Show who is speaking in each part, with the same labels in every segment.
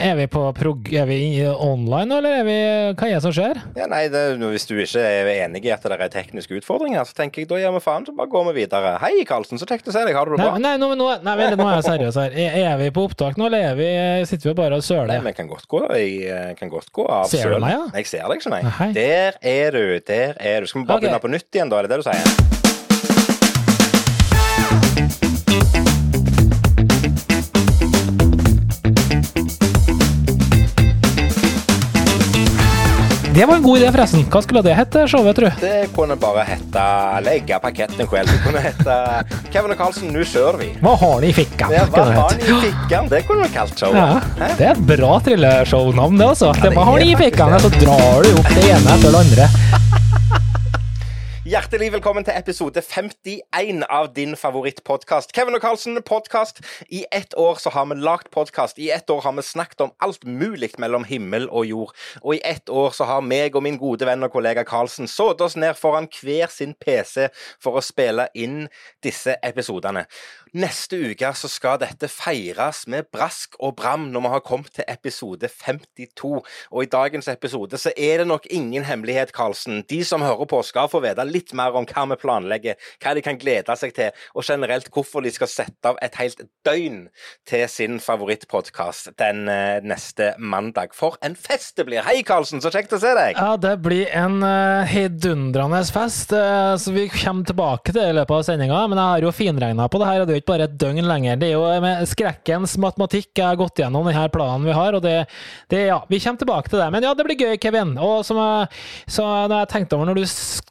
Speaker 1: Er vi på prog... Er vi online, eller er vi Hva er det som skjer?
Speaker 2: Ja, nei, det, Hvis du ikke er enig i at det er tekniske utfordringer, så tenker jeg da gjør vi faen, så bare går vi videre. Hei, Karlsen, så kjekt å se deg. Har du det bra?
Speaker 1: nei, nå, nå, nei nå er jeg seriøs her. Er, vi på opptak nå, eller er vi, sitter vi bare og
Speaker 2: Nei,
Speaker 1: søler?
Speaker 2: vi kan godt gå, jeg eh, kan godt gå av
Speaker 1: Ser du meg, ja?
Speaker 2: Jeg ser deg ikke, nei.
Speaker 1: Nei.
Speaker 2: Der er du, der er du. Skal vi bare
Speaker 1: okay.
Speaker 2: begynne på nytt igjen, da? Er det det du sier?
Speaker 1: Det var en god idé, forresten. Hva skulle det hete, showet, tror du?
Speaker 2: Det kunne bare hete 'Legge paketten sjøl'. Det kunne hete 'Kevin og Karlsen, nå kjører vi'.
Speaker 1: Hva har ni i fikka?
Speaker 2: Ja, hva har
Speaker 1: hete.
Speaker 2: i fikken? Det kunne vi kalt showet.
Speaker 1: Ja, det er et bra trilleshownavn, det, altså. Det,
Speaker 2: det
Speaker 1: hva har ni i fikkene, så drar du opp det ene etter det andre.
Speaker 2: Hjertelig velkommen til episode 51 av din favorittpodkast. Kevin og Karlsen, podkast. I ett år så har vi lagd podkast. I ett år har vi snakket om alt mulig mellom himmel og jord. Og i ett år så har meg og min gode venn og kollega Karlsen satt oss ned foran hver sin PC for å spille inn disse episodene. Neste uke så skal dette feires med brask og bram når vi har kommet til episode 52. Og i dagens episode så er det nok ingen hemmelighet, Karlsen. De som hører på, skal få vite litt mer om hva vi planlegger, hva de kan glede seg til, og generelt hvorfor de skal sette av et helt døgn til sin favorittpodkast den eh, neste mandag. For en fest det blir! Hei, Karlsen, så kjekt å se deg!
Speaker 1: Ja, det blir en uh, heidundrende fest, eh, så vi kommer tilbake til det i løpet av sendinga. Men jeg har jo finregna på det her, og det jo ikke bare et døgn lenger. Det er jo med skrekkens matematikk jeg har gått gjennom denne planen vi har, og det, det Ja, vi kommer tilbake til det. Men ja, det blir gøy, Kevin. Og som jeg, så når jeg tenkte over når du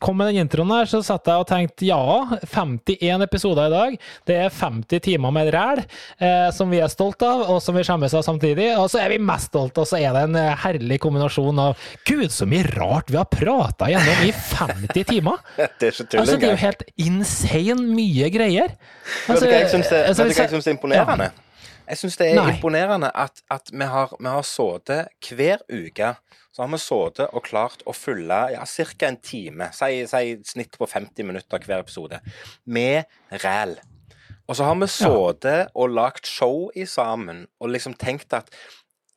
Speaker 1: kom med den introen her, så satt jeg og tenkte ja, 51 episoder i dag. Det er 50 timer med ræl, eh, som vi er stolt av, og som vi skjemmes av samtidig. Og så er vi mest stolt, og så er det en eh, herlig kombinasjon av Gud, så mye rart vi har prata gjennom i 50 timer!
Speaker 2: Det er så tulling,
Speaker 1: Altså, det er jo helt insane mye greier. Altså,
Speaker 2: jeg syns det,
Speaker 1: altså,
Speaker 2: er imponerende? Jeg syns det er
Speaker 1: Nei.
Speaker 2: imponerende at, at vi har, vi har sittet hver uke så har vi sittet og klart å fylle ja, ca. en time, si, si snitt på 50 minutter hver episode, med ræl. Og så har vi sittet og lagt show i sammen og liksom tenkt at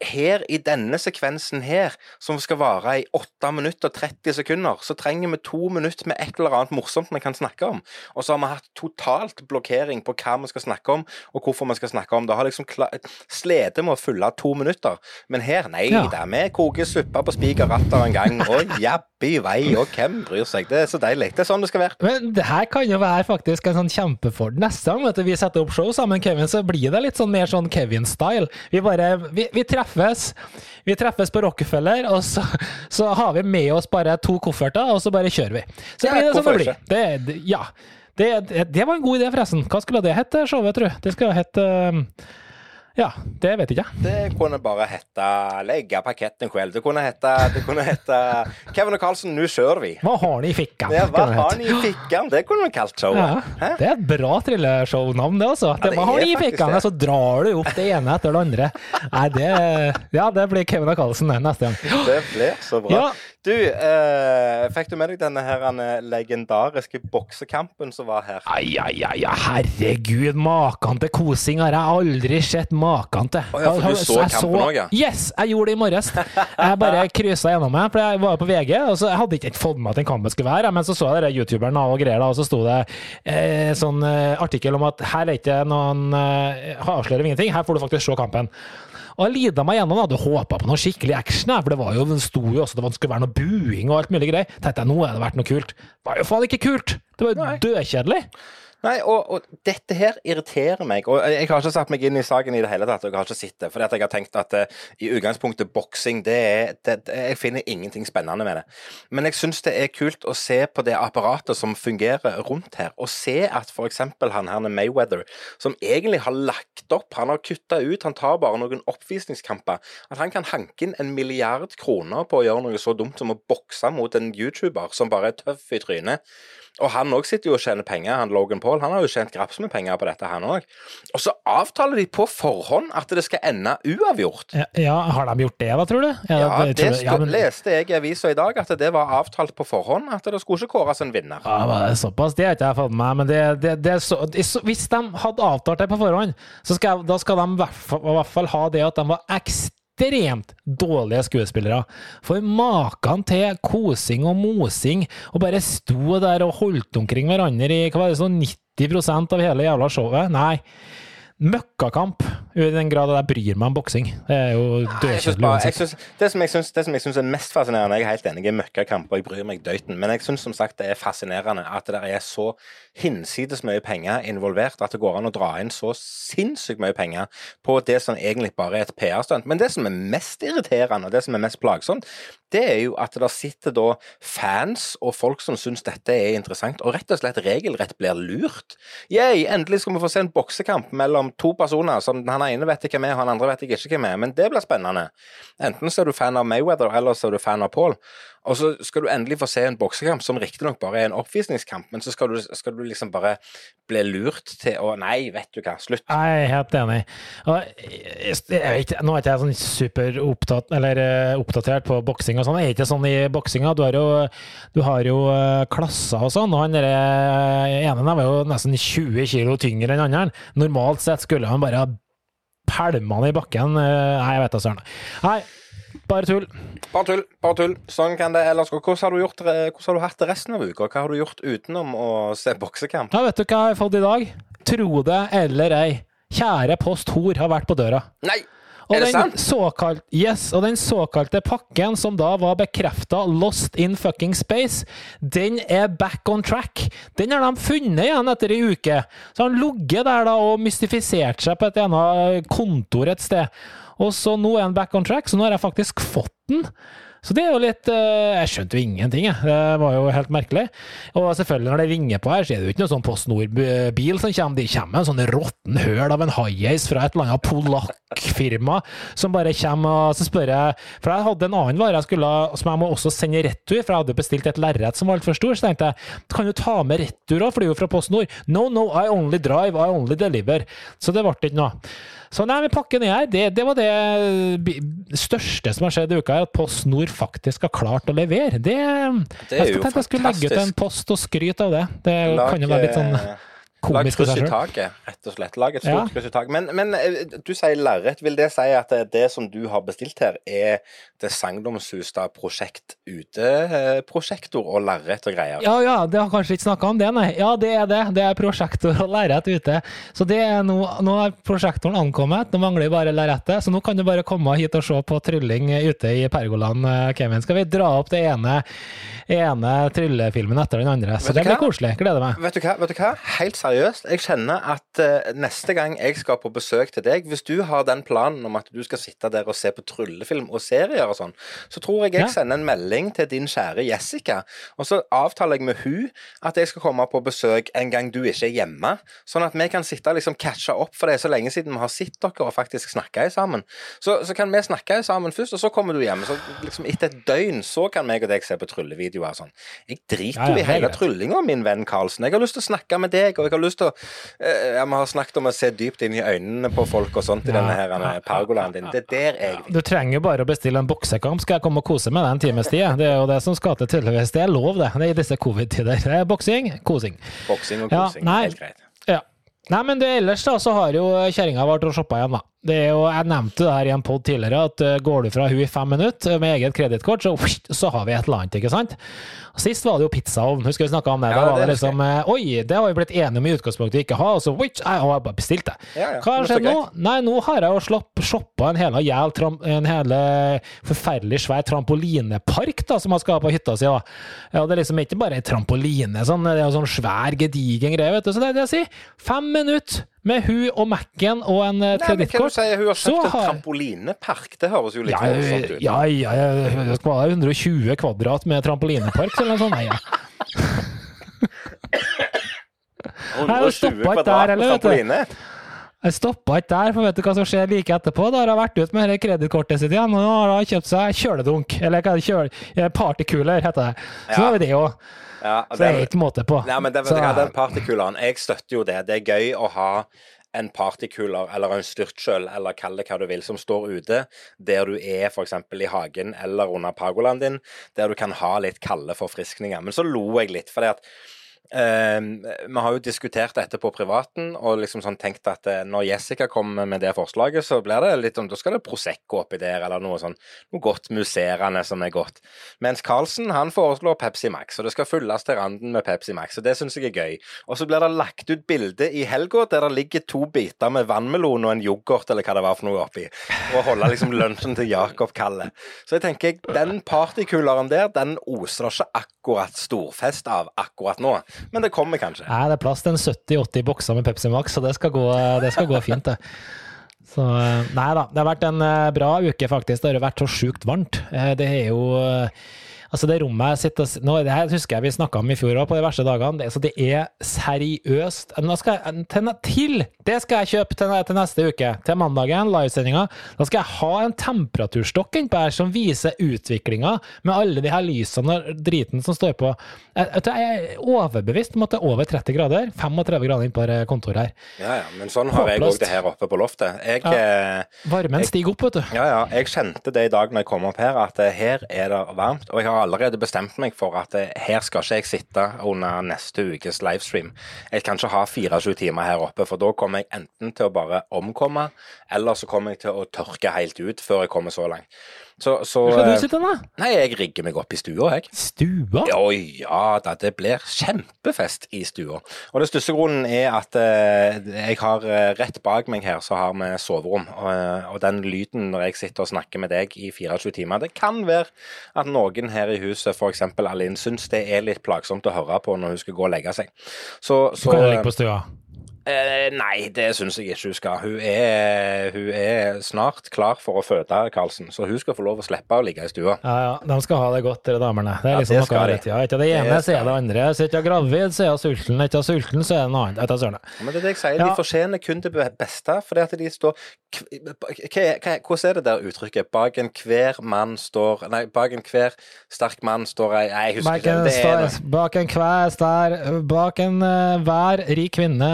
Speaker 2: her i denne sekvensen her, som skal vare i 8 minutter og 30 sekunder, så trenger vi to minutter med et eller annet morsomt vi kan snakke om. Og så har vi hatt totalt blokkering på hva vi skal snakke om, og hvorfor vi skal snakke om det. Har liksom slitt med å fylle to minutter. Men her, nei
Speaker 1: Ja.
Speaker 2: da. Vi koker suppe på spiker ratter en gang, og jabbi vei, og hvem bryr seg? Det er så deilig. Det er sånn det skal være.
Speaker 1: Men det her kan jo være faktisk en sånn kjempefordel. Neste gang vet du, vi setter opp show sammen, Kevin, så blir det litt sånn mer sånn Kevin-style. Vi bare vi, vi treffes Vi treffes på Rockefeller, og så, så har vi med oss bare to kofferter, og så bare kjører vi. Så
Speaker 2: Ja,
Speaker 1: blir det som det blir. Det, det, ja. Det, det, det var en god idé, forresten. Hva skulle det hete, showet, tror? Det skulle hete um, Ja, det vet jeg ikke.
Speaker 2: Det kunne bare hete 'Legge paketten sjøl'. Det kunne hete, det kunne hete 'Kevin og Carlsen, nå kjører vi'.
Speaker 1: Hva har ni i fikka?
Speaker 2: Ja, hva har ni i fikka? Det kunne vi kalt showet.
Speaker 1: Ja, det er et bra trilleshownavn, det, altså. Det,
Speaker 2: det
Speaker 1: hva har de i
Speaker 2: fikka?
Speaker 1: så drar du opp det ene etter det andre. Nei, det Ja, det blir Kevin og Carlsen neste gang.
Speaker 2: Det blir så bra.
Speaker 1: Ja.
Speaker 2: Du, eh, fikk du med deg denne her legendariske boksekampen som var her?
Speaker 1: Ai, ai, ai, herregud, maken til kosing har jeg aldri sett maken til.
Speaker 2: Oh, ja, for du så
Speaker 1: Jeg
Speaker 2: kampen også, ja.
Speaker 1: Yes, jeg gjorde det i morges. Jeg bare kryssa gjennom meg, for jeg var på VG, og så jeg hadde ikke fått med at den kampen skulle være, men så så jeg den youtuberen og greier, da, og så sto det eh, sånn eh, artikkel om at her er ikke noen eh, avslører ingenting, her får du faktisk se kampen. Og jeg lida meg gjennom, da. hadde håpa på noe skikkelig action, for det var jo, det sto jo også det skulle være noe buing og alt mulig greier. Tenkte jeg, nå hadde det vært noe kult. Det var jo faen ikke kult! Det var jo dødkjedelig.
Speaker 2: Nei, og, og dette her irriterer meg. Og jeg har ikke satt meg inn i saken i det hele tatt. og Jeg har ikke sett det, fordi jeg har tenkt at uh, i utgangspunktet boksing, det er det, det, Jeg finner ingenting spennende med det. Men jeg syns det er kult å se på det apparatet som fungerer rundt her. Og se at f.eks. han her Mayweather, som egentlig har lagt opp, han har kutta ut, han tar bare noen oppvisningskamper, at han kan hanke inn en milliard kroner på å gjøre noe så dumt som å bokse mot en YouTuber som bare er tøff i trynet. Og han òg sitter jo og tjener penger, han Logan Paul. Han har jo tjent graps med penger på dette, han òg. Og så avtaler de på forhånd at det skal ende uavgjort.
Speaker 1: Ja, ja, har de gjort det, da, tror du?
Speaker 2: Ja,
Speaker 1: ja
Speaker 2: det
Speaker 1: det
Speaker 2: sto,
Speaker 1: ja, men-
Speaker 2: leste jeg i avisa i dag, at det var avtalt på forhånd. At det skulle ikke kåres en vinner.
Speaker 1: Ja, men det såpass? Det har ikke jeg fått med meg. Men det, det, det er så, er hvis de hadde avtalt det på forhånd, så skal, da skal de i hvert fall, i hvert fall ha det at de var ekstremt dårlige skuespillere. For maken til kosing og mosing, og bare sto der og holdt omkring hverandre i hva var det, sånn 90% av hele jævla showet. Nei. Møkkakamp, i den grad jeg bryr meg om boksing. Det er jo dødkjedelig uansett.
Speaker 2: det som jeg syns, er mest fascinerende Jeg er helt enig i og jeg bryr meg døyten. Men jeg syns som sagt det er fascinerende at det er så hinsides mye penger involvert at det går an å dra inn så sinnssykt mye penger på det som egentlig bare er et PR-stunt. Men det som er mest irriterende, og det som er mest plagsomt, det er jo at det sitter da fans og folk som syns dette er interessant, og rett og slett regelrett blir lurt. Yay, endelig skal vi få se en boksekamp mellom to personer som han ene vet hvem er, han andre vet ikke hvem er. Men det blir spennende. Enten så er du fan av Mayweather, eller så er du fan av Paul. Og så skal du endelig få se en boksekamp som riktignok bare er en oppvisningskamp, men så skal du, skal du liksom bare bli lurt til å Nei, vet du hva, slutt.
Speaker 1: Er helt enig. Og jeg, jeg, jeg, nå er ikke jeg sånn superopptatt eller eh, oppdatert på boksing og sånn. Jeg er ikke sånn i boksinga. Du har jo, du har jo eh, klasser og sånn. Og han eh, ene der var jo nesten 20 kilo tyngre enn andre. Normalt sett skulle han bare ha pælma han i bakken. Nei, jeg vet da søren. Nei, bare tull.
Speaker 2: Bare tull, bare tull. Sånn kan det ellers gå. Hvordan har du, gjort, hvordan har du hatt det resten av uka? Hva har du gjort utenom å se boksekamp?
Speaker 1: Ja, vet du hva jeg har fått i dag? Tro det eller ei. Kjære Post Hor har vært på døra.
Speaker 2: Nei!
Speaker 1: Og
Speaker 2: Er det
Speaker 1: den
Speaker 2: sant?
Speaker 1: Såkalt, yes, og den såkalte pakken som da var bekrefta lost in fucking space, den er back on track. Den har de funnet igjen etter ei uke. Så han ligget der da og mystifisert seg på et ene kontor et sted. Og så nå er han back on track, så nå har jeg faktisk fått den. Så det er jo litt eh, Jeg skjønte jo ingenting, jeg. Det var jo helt merkelig. Og selvfølgelig, når det ringer på her, så er det jo ikke noe sånn Post Nord-bil som kommer. De kommer med en sånn råtten høl av en high-ace fra et eller annet polakkfirma som bare kommer og så spør jeg For jeg hadde en annen vare jeg skulle, som jeg må også sende retur, for jeg hadde bestilt et lerret som var altfor stor. Så tenkte jeg kan du ta med retur òg, for det er jo fra Post Nord. No, no, I only drive, I only deliver. Så det ble ikke noe. Så nei, men pakken er her. Det, det var det største som har skjedd i uka, at Post Nord faktisk har klart å levere. Det,
Speaker 2: Det
Speaker 1: jeg
Speaker 2: jo
Speaker 1: tenkte jeg skulle legge ut en post og skryte av det. Det
Speaker 2: Lag,
Speaker 1: kan jo være litt sånn
Speaker 2: eh, Lag kryss i taket, rett og slett. Lag et
Speaker 1: Ja.
Speaker 2: stort kryss i taket. Men, men eh, du sier lerret. Vil det si at det, det som du har bestilt her, er det sagnomsuste prosjekt ute-prosjektor og lerret og greier?
Speaker 1: Ja, ja, det har kanskje ikke snakka om det, nei. Ja, det er det. Det er prosjektor og lerret ute. Så det er nå, nå har prosjektoren ankommet, nå mangler vi bare lerretet. Så nå kan du bare komme hit og se på trylling ute i pergolaen, eh, Kevin. Skal vi dra opp det ene, ene tryllefilmen etter den andre. Så det blir koselig. Gleder meg.
Speaker 2: Vet du hva? Vet du hva? Helt seriøst, jeg kjenner at eh, neste gang jeg skal på besøk til deg, hvis du har den planen om at du skal sitte der og se på tryllefilm og serier og sånn, så tror jeg jeg
Speaker 1: Ja.
Speaker 2: sender en melding til din kjære Jessica, og så avtaler jeg med hun at jeg skal komme på besøk en gang du ikke er hjemme, sånn at vi kan sitte og liksom catche opp, for det er så lenge siden vi har sett dere og faktisk snakka sammen. Så, så kan vi snakke sammen først, og så kommer du hjem. Så liksom etter et døgn så kan meg og deg se på tryllevideoer og sånn. Jeg driter jo
Speaker 1: ja,
Speaker 2: i
Speaker 1: er
Speaker 2: hele tryllinga, min venn Karlsen. Jeg har lyst til å snakke med deg, og jeg har lyst til å eh, ja, Vi har snakket om å se dypt inn i øynene på folk og sånt i denne her
Speaker 1: ja,
Speaker 2: pergolaen din. Det er der jeg vil.
Speaker 1: Du trenger jo bare å bestille en boksekamp, skal jeg komme og kose meg den en times tid. Det er jo det som skal til, tydeligvis. Det er lov, det. Det er i disse covid-tider. Det er Boksing, kosing.
Speaker 2: Boksing og kosing.
Speaker 1: ja,
Speaker 2: Helt greit.
Speaker 1: Ja. Nei, men det, ellers da, så har jo kjerringa vært og shoppa igjen, da. Det er jo, jeg nevnte det her i en pod tidligere, at eh, går du fra hun i fem minutter med eget kredittkort, så, så har vi et eller annet, ikke sant? Sist var det jo pizzaovn, husker vi snakka om det?
Speaker 2: Ja,
Speaker 1: da var
Speaker 2: det
Speaker 1: det liksom eh, Oi, det har vi blitt enige om i utgangspunktet ikke ha, og så jeg har bare bestilt det.
Speaker 2: Ja, ja,
Speaker 1: Hva har skjedd nå? Nei, nå har jeg jo shoppa en hele jæl, en hele forferdelig svær trampolinepark da, som jeg skal ha på hytta si. Ja, det er liksom ikke bare trampoline, sånn, det er jo sånn svær, gedigen greie, vet du. Så det er det jeg sier. Fem minutter med hun og Mac-en og en eh, kredittkort.
Speaker 2: si, Hun har
Speaker 1: så
Speaker 2: kjøpt en
Speaker 1: har-
Speaker 2: trampolinepark. Det høres jo litt
Speaker 1: Ja,
Speaker 2: voldsomt ut.
Speaker 1: ja, ja, ja, det skal være 120 kvadrat med trampolinepark eller noe sånt. Nei, ja. Nei, det
Speaker 2: 120
Speaker 1: ikke
Speaker 2: kvadrat
Speaker 1: der,
Speaker 2: med
Speaker 1: vet du.
Speaker 2: trampoline.
Speaker 1: Jeg stoppa ikke der, for vet du hva som skjer like etterpå? Da har jeg vært ute med kredittkortet sitt igjen, og nå har jeg kjøpt seg kjøledunk. Eller hva er det, eh, heter det. Så
Speaker 2: Ja.
Speaker 1: nå har vi det òg.
Speaker 2: Ja,
Speaker 1: Så det er ikke måte på.
Speaker 2: Nei, men det,
Speaker 1: Så-
Speaker 2: den partykuleren, jeg støtter jo det. Det er gøy å ha en partykuler eller en styrtkjøl, eller kall det hva du vil, som står ute der du er f.eks. i hagen eller under pergolaen din, der du kan ha litt kalde forfriskninger. Men så lo jeg litt, fordi at vi har jo diskutert dette på privaten og liksom sånn tenkt at eh, når Jessica kommer med det forslaget, så blir det litt sånn Da skal det Prosecco oppi der, eller noe sånn noe godt musserende som er godt. Mens Carlsen han foreslår Pepsi Max, og det skal fylles til randen med Pepsi Max. og Det syns jeg er gøy. Og så blir det lagt ut bilde i helga der det ligger to biter med vannmelon og en yoghurt eller hva det var for noe oppi, og holde liksom lunsjen til Jakob Kalle. Så jeg tenker den partykuleren der, den oser ikke akkurat storfest av akkurat nå men det kommer kanskje.
Speaker 1: Nei, det er plass til en 70-80 bokser med Pepsi Max, så det skal gå, det skal gå fint, det. Så nei da, det har vært en eh, bra uke, faktisk. Det har vært så sjukt varmt. Eh, det er jo Altså, det rommet jeg sitter nå, Det her husker jeg vi snakka om i fjor òg, på de verste dagene. Det, så det er seriøst Nå skal jeg, til, til, Det skal jeg kjøpe til, til neste uke. Til mandagen, livesendinga. Da skal jeg ha en temperaturstokk innpå her som viser utviklinga med alle de her lysene og driten som står på. Jeg, jeg er overbevist om at det er over 30 grader. 35 grader innpå kontoret her.
Speaker 2: Ja, ja, men sånn har jeg òg det her oppe på loftet. Jeg, ja.
Speaker 1: Varmen Varmen stiger opp, vet du.
Speaker 2: Ja, ja. Jeg kjente det i dag når jeg kom opp her, at eh, her er det varmt. Og jeg har allerede bestemt meg for at eh, her skal ikke jeg sitte under neste ukes livestream. Jeg kan ikke ha 24 timer her oppe, for da kommer jeg enten til å bare omkomme, eller så kommer jeg til å tørke helt ut før jeg kommer så langt.
Speaker 1: Så, så, Hvor skal du eh, sitte da?
Speaker 2: Nei, Jeg rigger meg opp i stua, jeg.
Speaker 1: Stua?
Speaker 2: Å ja da, det blir kjempefest i stua. Og den største grunnen er at eh, jeg har eh, rett bak meg her så har vi soverom. Og, eh, og, den lyden når jeg sitter og snakker med deg i 24 timer, det kan være at noen her i huset, f.eks. Alin, syns det er litt plagsomt å høre på når hun skal gå og legge seg.
Speaker 1: Så, så, du kan ligge på stua?
Speaker 2: Eh, nei, det syns jeg ikke hun skal. Hun er, hun er, snart klar for å føde, Karlsen, så hun skal få lov å slippe å ligge i stua.
Speaker 1: Ja, ja, de skal ha det godt, de damene. Det er liksom ja, det noe rett, ja. Ikke det ene, så er det andre. Så hun gravid, så er hun sulten. Etter sulten, så er det noe annet. Etter søren.
Speaker 2: Ja, men det er det jeg sier, de fortjener kun det beste, fordi at de står Hvordan er det der uttrykket? Bak en hver mann står Nei, bak en hver sterk mann står ei Jeg husker ikke. Det
Speaker 1: er Bak en hver star Bak en uh, hver rik kvinne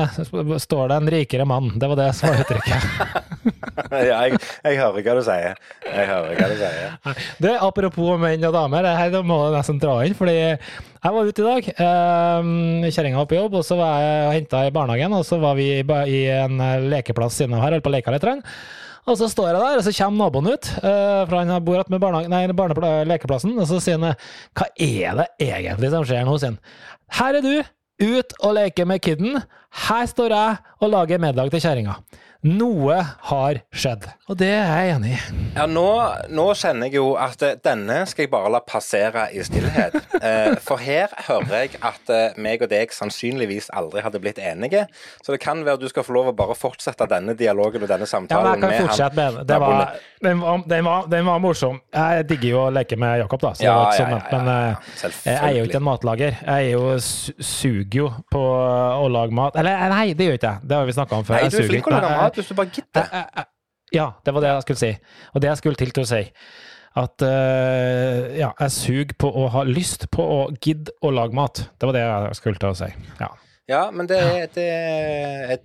Speaker 1: står det en rikere mann. Det var det som var uttrykket.
Speaker 2: ja, jeg, jeg, hører hva du sier. Jeg hører hva du sier.
Speaker 1: Det, apropos menn og damer, det her må jeg nesten dra inn. fordi jeg var ute i dag. Um, Kjerringa var på jobb, og så var jeg henta i barnehagen. Og så var vi i en lekeplass siden av her, holdt på å leke litt. Og så står jeg der, og så kommer naboen ut, uh, for han bor med nei, barnelekeplassen, og så sier han hva er det egentlig som skjer nå, sin? Her er du, ut og leke med kidden. Her står jeg og lager middag til kjerringa. Noe har skjedd, og det er jeg enig i.
Speaker 2: Ja, nå, nå, kjenner jeg jo at eh, denne skal jeg bare la passere i stillhet. Eh, for her hører jeg at eh, meg og deg sannsynligvis aldri hadde blitt enige. Så det kan være du skal få lov å bare fortsette denne dialogen og denne samtalen
Speaker 1: ja, men jeg kan fortsette med det. Var, den, var, den, var, den, var, morsom. Jeg digger jo å leke med Jakob, da. Så ja, det ja, ja, men jeg er jo ikke en matlager. Jeg er jo suger jo på å lage mat. Eller nei, det gjør ikke jeg. Det har vi snakka om før.
Speaker 2: Nei, du er flink til å lage mat hvis du bare gidder.
Speaker 1: Ja, det var det jeg skulle si. Og det jeg skulle til til å si. At uh, ja, jeg suger på å ha lyst på å gidde å lage mat. Det var det jeg skulle til å si. Ja.
Speaker 2: Ja, men det, det,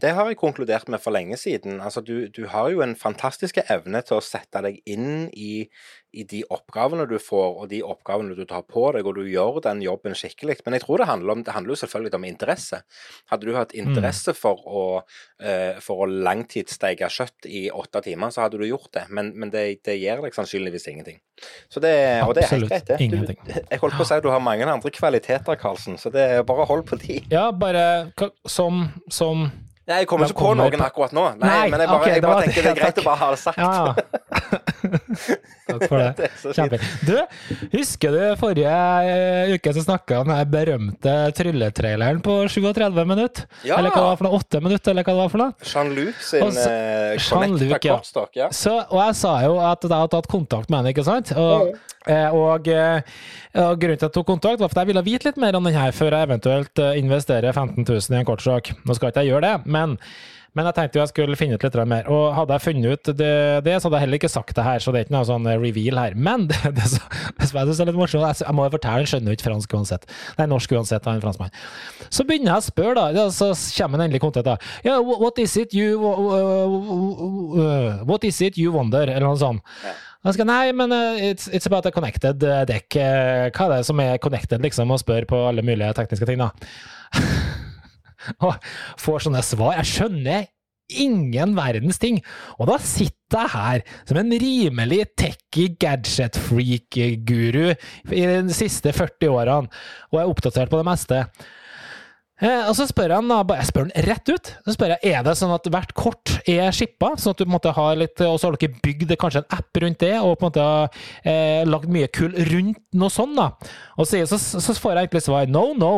Speaker 2: det, har jeg konkludert med for lenge siden. Altså, du, du, har jo en fantastisk evne til å sette deg inn i, i de oppgavene du får, og de oppgavene du tar på deg, og du gjør den jobben skikkelig. Men jeg tror det handler, om, det handler jo selvfølgelig om interesse. Hadde du hatt mm. interesse for å, uh, for å langtidssteike kjøtt i åtte timer, så hadde du gjort det. Men, men det, det gir deg sannsynligvis ingenting. Så det, og det er helt greit, det. Du, jeg holdt på å si at du har mange andre kvaliteter, Karlsen, så det er bare hold på de.
Speaker 1: Ja, bare som, som
Speaker 2: Nei, jeg kommer ikke på noen akkurat nå. Nei, Nei men jeg bare, okay, jeg bare tenker det er greit å bare ha det sagt. Ja,
Speaker 1: ja. Takk for det. det Kjempefint. Du, husker du forrige eh, uke så snakka om den berømte trylletraileren på 37 minutter? Ja. Eller hva det var for noe? 8 minutter, eller hva det var for noe?
Speaker 2: Jean-Luc sin
Speaker 1: så,
Speaker 2: uh, Connecta ja. kortstokk, ja.
Speaker 1: Så, og jeg sa jo at jeg hadde tatt kontakt med henne, ikke sant? Og, mm. og, og, grunnen til at jeg tok kontakt, var at jeg ville vite litt mer om den her før jeg eventuelt investerer 15 000 i en kortstokk. Nå skal ikke jeg gjøre det men, men jeg tenkte jo jeg skulle finne ut litt mer. Og hadde jeg funnet ut det, det, så hadde jeg heller ikke sagt det her, så det er ikke noe sånn reveal her. Men det, det, så, det som jeg syns er litt morsomt, jeg, jeg må jo fortelle, han skjønner jo ikke fransk uansett. Nei, norsk uansett, han er franskmann. Så begynner jeg å spørre, da. Så kommer han endelig kontakt, da. Ja, yeah, what is it you What is it you wonder? Eller noe sånt. Jeg skal, nei, men uh, it's, it's about a connected uh, deck. Uh, hva er det som er connected, liksom, og spør på alle mulige tekniske ting, da. og får sånne svar. Jeg skjønner ingen verdens ting. Og da sitter jeg her som en rimelig techy gadget-freak-guru i de siste 40 årene og er oppdatert på det meste. Eh, og så spør han, da, jeg spør han rett ut så spør jeg, er det sånn at hvert kort er shippa, sånn at du på en måte har litt, og så har dere bygd kanskje en app rundt det, og på en måte eh, lagd mye kull rundt noe sånt. da. Og så, så, så får jeg egentlig svar no, no,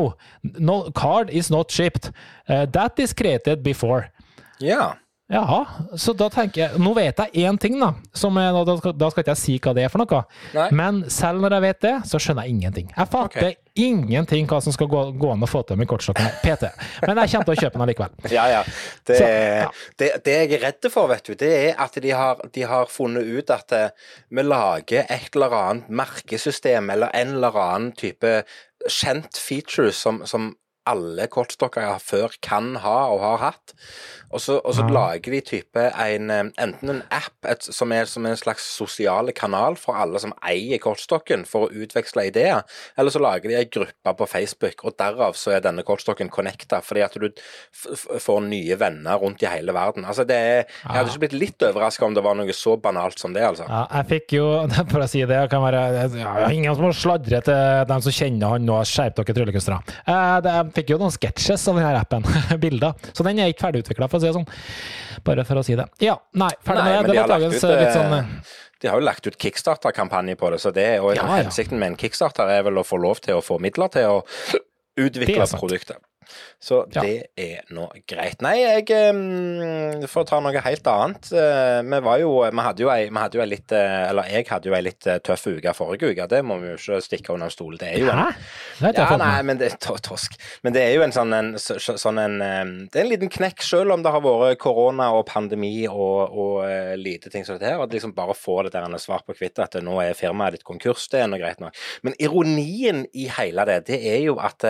Speaker 1: no, card is not shipped. Uh, that is created before.
Speaker 2: Ja.
Speaker 1: Jaha, så da tenker jeg Nå vet jeg én ting, da. Som jeg, da, skal, da skal ikke jeg si hva det er for noe.
Speaker 2: Nei.
Speaker 1: Men selv når jeg vet det, så skjønner jeg ingenting. Jeg fatter
Speaker 2: okay.
Speaker 1: ingenting hva som skal gå, gå an å få til med kortstokken PT. Men jeg kommer til å kjøpe den allikevel.
Speaker 2: Ja, ja. Det,
Speaker 1: Så, ja.
Speaker 2: Det, det jeg er redd for, vet du, det er at de har, de har funnet ut at eh, vi lager et eller annet merkesystem eller en eller annen type kjent feature som, som alle kortstokker før kan ha og har hatt. Og så, og så
Speaker 1: Ja.
Speaker 2: lager de type en, eh, enten en app et, som, er, som er en slags sosiale kanal for alle som eier kortstokken, for å utveksle ideer, eller så lager de ei gruppe på Facebook, og derav så er denne kortstokken connecta, fordi at du får nye venner rundt i hele verden. Altså det er, Jeg hadde ikke blitt litt overraska om det var noe så banalt som det, altså.
Speaker 1: Ja, jeg fikk jo, for å si det, kan være ja, Ingen som må sladre til dem som kjenner han nå, skjerp dere tryllekunstnere. Eh, Jeg fikk jo noen sketsjes av denne appen, bilder, så den er ikke ferdigutvikla. Si det sånn. Bare for å si det. Ja, nei, ferdig med det.
Speaker 2: de
Speaker 1: Det var dagens eh, litt
Speaker 2: eh,
Speaker 1: sånn eh,
Speaker 2: De har jo lagt ut kickstarter-kampanje på det, så det, og
Speaker 1: Ja, ja.
Speaker 2: hensikten med en kickstarter er vel å få lov til å få midler til å utvikle produktet. Så
Speaker 1: Ja.
Speaker 2: det er nå greit. Nei, jeg um, For å ta noe helt annet. Uh, Vi var jo Vi hadde jo ei, hadde jo ei litt uh, Eller jeg hadde jo ei litt uh, tøff uke forrige uke. Det må vi jo ikke stikke under stolen. Det er jo en
Speaker 1: Hæ?
Speaker 2: Ja, nei, men det to- tosk. Men det er jo en sånn en, så- så- sånn en um, Det er en liten knekk, selv om det har vært korona og pandemi og, og lite ting som dette her. At liksom bare få det der en svar svart på hvitt at nå er firmaet ditt konkurs, det er nå greit nok. Men ironien i hele det, det er jo at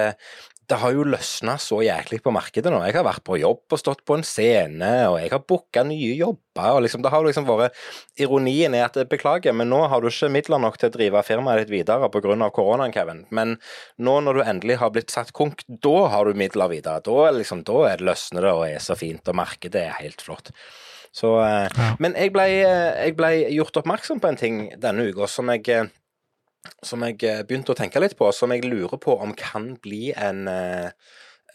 Speaker 2: det har jo løsna så jæklig på markedet nå. Jeg har vært på jobb og stått på en scene, og jeg har booka nye jobber. og liksom, det har liksom vært Ironien er at beklager, men nå har du ikke midler nok til å drive firmaet ditt videre pga. koronaen, Kevin. Men nå når du endelig har blitt satt konk, da har du midler videre. Da, liksom, da er det løsner det og er så fint, og markedet er helt flott. Så, eh,
Speaker 1: Ja.
Speaker 2: Men jeg ble, eh, jeg ble gjort oppmerksom på en ting denne uka som jeg eh, som jeg eh, begynte å tenke litt på, som jeg lurer på om kan bli en eh,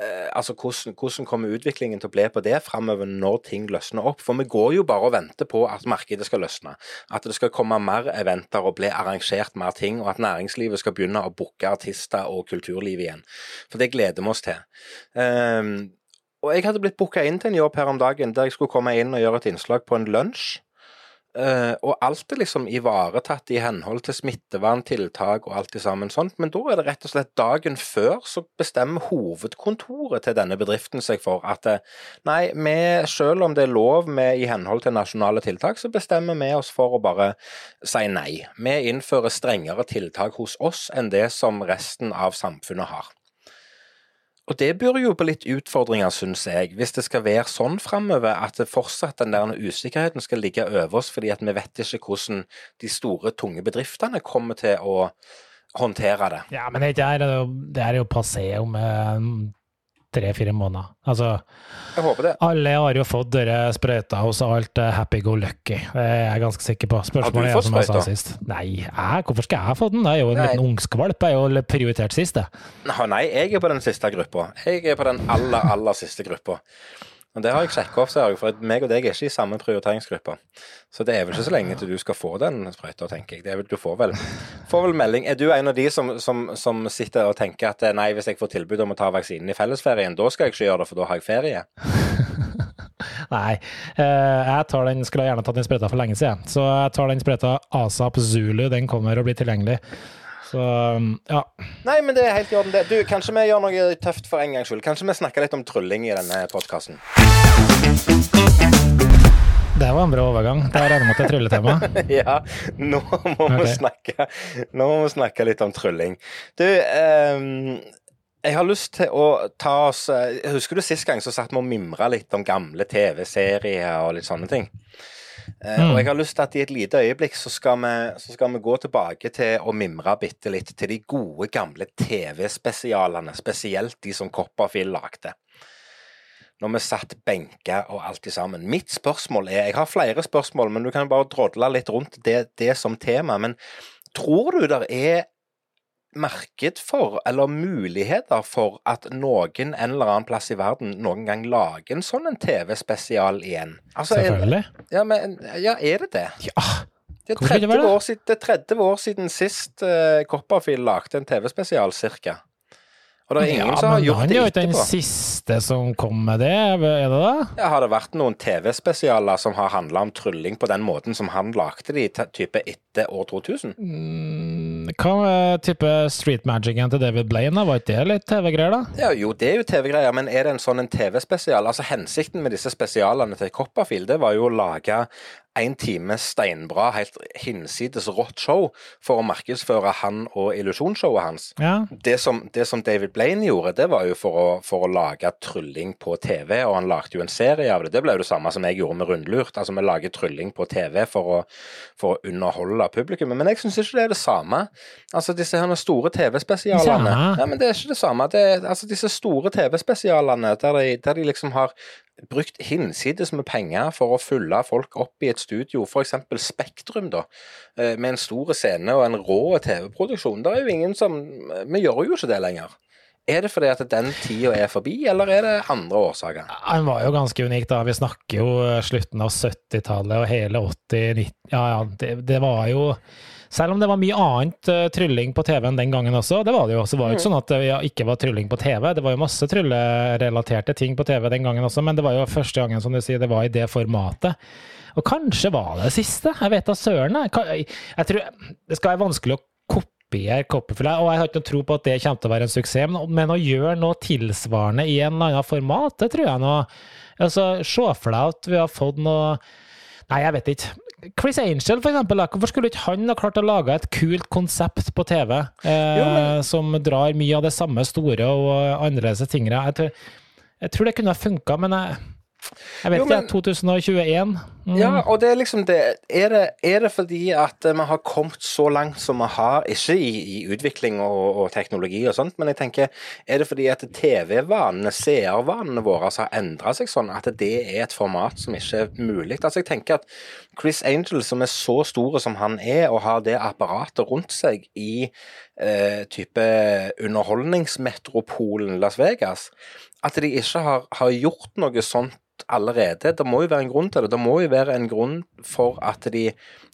Speaker 2: eh, Altså hvordan, hvordan kommer utviklingen til å bli på det framover når ting løsner opp? For vi går jo bare og venter på at markedet skal løsne. At det skal komme mer eventer og bli arrangert mer ting, og at næringslivet skal begynne å booke artister og kulturliv igjen. For det gleder vi oss til. Ehm, og jeg hadde blitt booka inn til en jobb her om dagen der jeg skulle komme inn og gjøre et innslag på en lunsj. Eh, og alt er liksom ivaretatt i henhold til smitteverntiltak og alt det sammen sånt, men da er det rett og slett dagen før så bestemmer hovedkontoret til denne bedriften seg for at eh, nei, vi, selv om det er lov med i henhold til nasjonale tiltak, så bestemmer vi oss for å bare si nei. Vi innfører strengere tiltak hos oss enn det som resten av samfunnet har. Og det byr jo på litt utfordringer, syns jeg, hvis det skal være sånn framover at det fortsatt den der usikkerheten skal ligge over oss, fordi at vi vet ikke hvordan de store, tunge bedriftene kommer til å håndtere det.
Speaker 1: Ja, men det er jo, det er jo passé om tre-fire måneder. Altså,
Speaker 2: Jeg håper det.
Speaker 1: alle har jo fått dere sprøyta hos alt eh, happy go lucky. Det er jeg ganske sikker på. Spørsmålet er som jeg sa sist. Nei, jeg, hvorfor skal jeg få den? Det er jo en
Speaker 2: Nei.
Speaker 1: liten ungskvalp. Jeg er jo prioritert sist, det.
Speaker 2: Nei, jeg er på den siste gruppa. Jeg er på den aller, aller siste gruppa. Og Det har jeg sjekka opp, ser jeg, for meg og deg er ikke i samme prioriteringsgruppe. Så det er vel ikke så lenge til du skal få den sprøyta, tenker jeg. Vel, du får vel, får vel melding. Er du en av de som, som, som sitter og tenker at eh, nei, hvis jeg får tilbud om å ta vaksinen i fellesferien, da skal jeg ikke gjøre det, for da har jeg ferie?
Speaker 1: Nei, eh, jeg tar den, skulle gjerne tatt den sprøyta for lenge siden. Så jeg tar den sprøyta ASAP Zulu. Den kommer og blir tilgjengelig. Så ja.
Speaker 2: Nei, men det er helt i orden, det. Du, kanskje vi gjør noe tøft for en gangs skyld? Kanskje vi snakker litt om trylling i denne podkasten?
Speaker 1: Det var en bra overgang. Det regner med er trylletema.
Speaker 2: ja, nå må, vi snakke, nå må vi snakke litt om trylling. Du, um, jeg har lyst til å ta oss eh, Husker du sist gang så satt vi og mimra litt om gamle TV-serier og litt sånne ting? Eh, Og jeg har lyst til at i et lite øyeblikk så skal, vi, så skal vi gå tilbake til å mimre bitte litt til de gode, gamle TV-spesialene. Spesielt de som Copperfield lagde. Når vi satt benka og alt i sammen. Mitt spørsmål er Jeg har flere spørsmål, men du kan bare drodle litt rundt det, det som tema. Men tror du det er marked for, eller muligheter for, at noen en eller annen plass i verden noen gang lager en sånn en TV-spesial igjen? Altså, er,
Speaker 1: Selvfølgelig.
Speaker 2: ja, men, ja, er det det?
Speaker 1: Ja.
Speaker 2: Det er
Speaker 1: Hvorfor
Speaker 2: 30
Speaker 1: være det?
Speaker 2: år siden, det er 30 år siden sist uh, Copperfield lagde en TV-spesial, cirka. Og det er ingen
Speaker 1: ja,
Speaker 2: som har gjort
Speaker 1: han er jo ikke den siste som kom med det, er det da?
Speaker 2: Ja, har det vært noen TV-spesialer som har handla om trylling på den måten som han lagde de, type etter år 2000?
Speaker 1: Mm, Hva med type Street Magicen til David Blaine? Var ikke det litt TV-greier, da?
Speaker 2: Ja, jo, det er jo TV-greier, men er det en sånn en TV-spesial? Altså, hensikten med disse spesialene til Copperfield, det var jo å lage en time steinbra, helt hinsides rått show for å markedsføre han og illusjonsshowet hans.
Speaker 1: Ja.
Speaker 2: Det som, det som David Blaine gjorde, det var jo for å, for å lage trylling på TV, og han lagde jo en serie av det. Det ble jo det samme som jeg gjorde med Rundlurt. Altså, vi lager trylling på TV for å, for å underholde publikum. Men jeg syns ikke det er det samme. Altså, disse her store TV-spesialene. Ja, men det er ikke det samme. Det er, altså, disse store TV-spesialene der, de- der de liksom har brukt hinsides med penger for å fylle folk opp i et studio, f.eks. Spektrum, da, eh, med en stor scene og en rå TV-produksjon. Det er jo ingen som Vi gjør jo ikke det lenger. Er det fordi at den tida er forbi, eller er det andre årsaker?
Speaker 1: Han var jo ganske unik, da. Vi snakker jo slutten av 70-tallet og hele 80-90 Ja, ja, det, det var jo selv om det var mye annet uh, trylling på TV-en den gangen også, det var det jo. også. det var jo ikke sånn at det ja, ikke var trylling på TV. Det var jo masse tryllerelaterte ting på TV den gangen også, men det var jo første gangen, som du sier, det var i det formatet. Og kanskje var det det siste. Jeg vet da søren. Jeg, jeg tror det skal være vanskelig å kopiere Copperfield, og jeg har ikke noe tro på at det kommer til å være en suksess, men, men å gjøre noe tilsvarende i en eller annen format, det tror jeg nå Altså, Se for deg at vi har fått noe Nei, jeg vet ikke. Chris Angel, for eksempel. Hvorfor skulle ikke han ha klart å lage et kult konsept på TV, eh,
Speaker 2: Jo, men-
Speaker 1: som drar mye av det samme store og annerledes tingene? Jeg tror, jeg tror det kunne ha funka, men jeg, jeg vet
Speaker 2: Jo,
Speaker 1: ikke.
Speaker 2: men-
Speaker 1: 2021? Mm.
Speaker 2: Ja, og det er liksom det Er det, er det fordi at vi har kommet så langt som vi har, ikke i, i utvikling og, og teknologi og sånt, men jeg tenker, er det fordi at TV-vanene, seervanene våre, altså, har endra seg sånn at det er et format som ikke er mulig? Altså, jeg tenker at Chris Angel, som er så store som han er, og har det apparatet rundt seg i eh, type underholdningsmetropolen Las Vegas, at de ikke har, har gjort noe sånt allerede. Det må jo være en grunn til det. Det må jo være en grunn for at de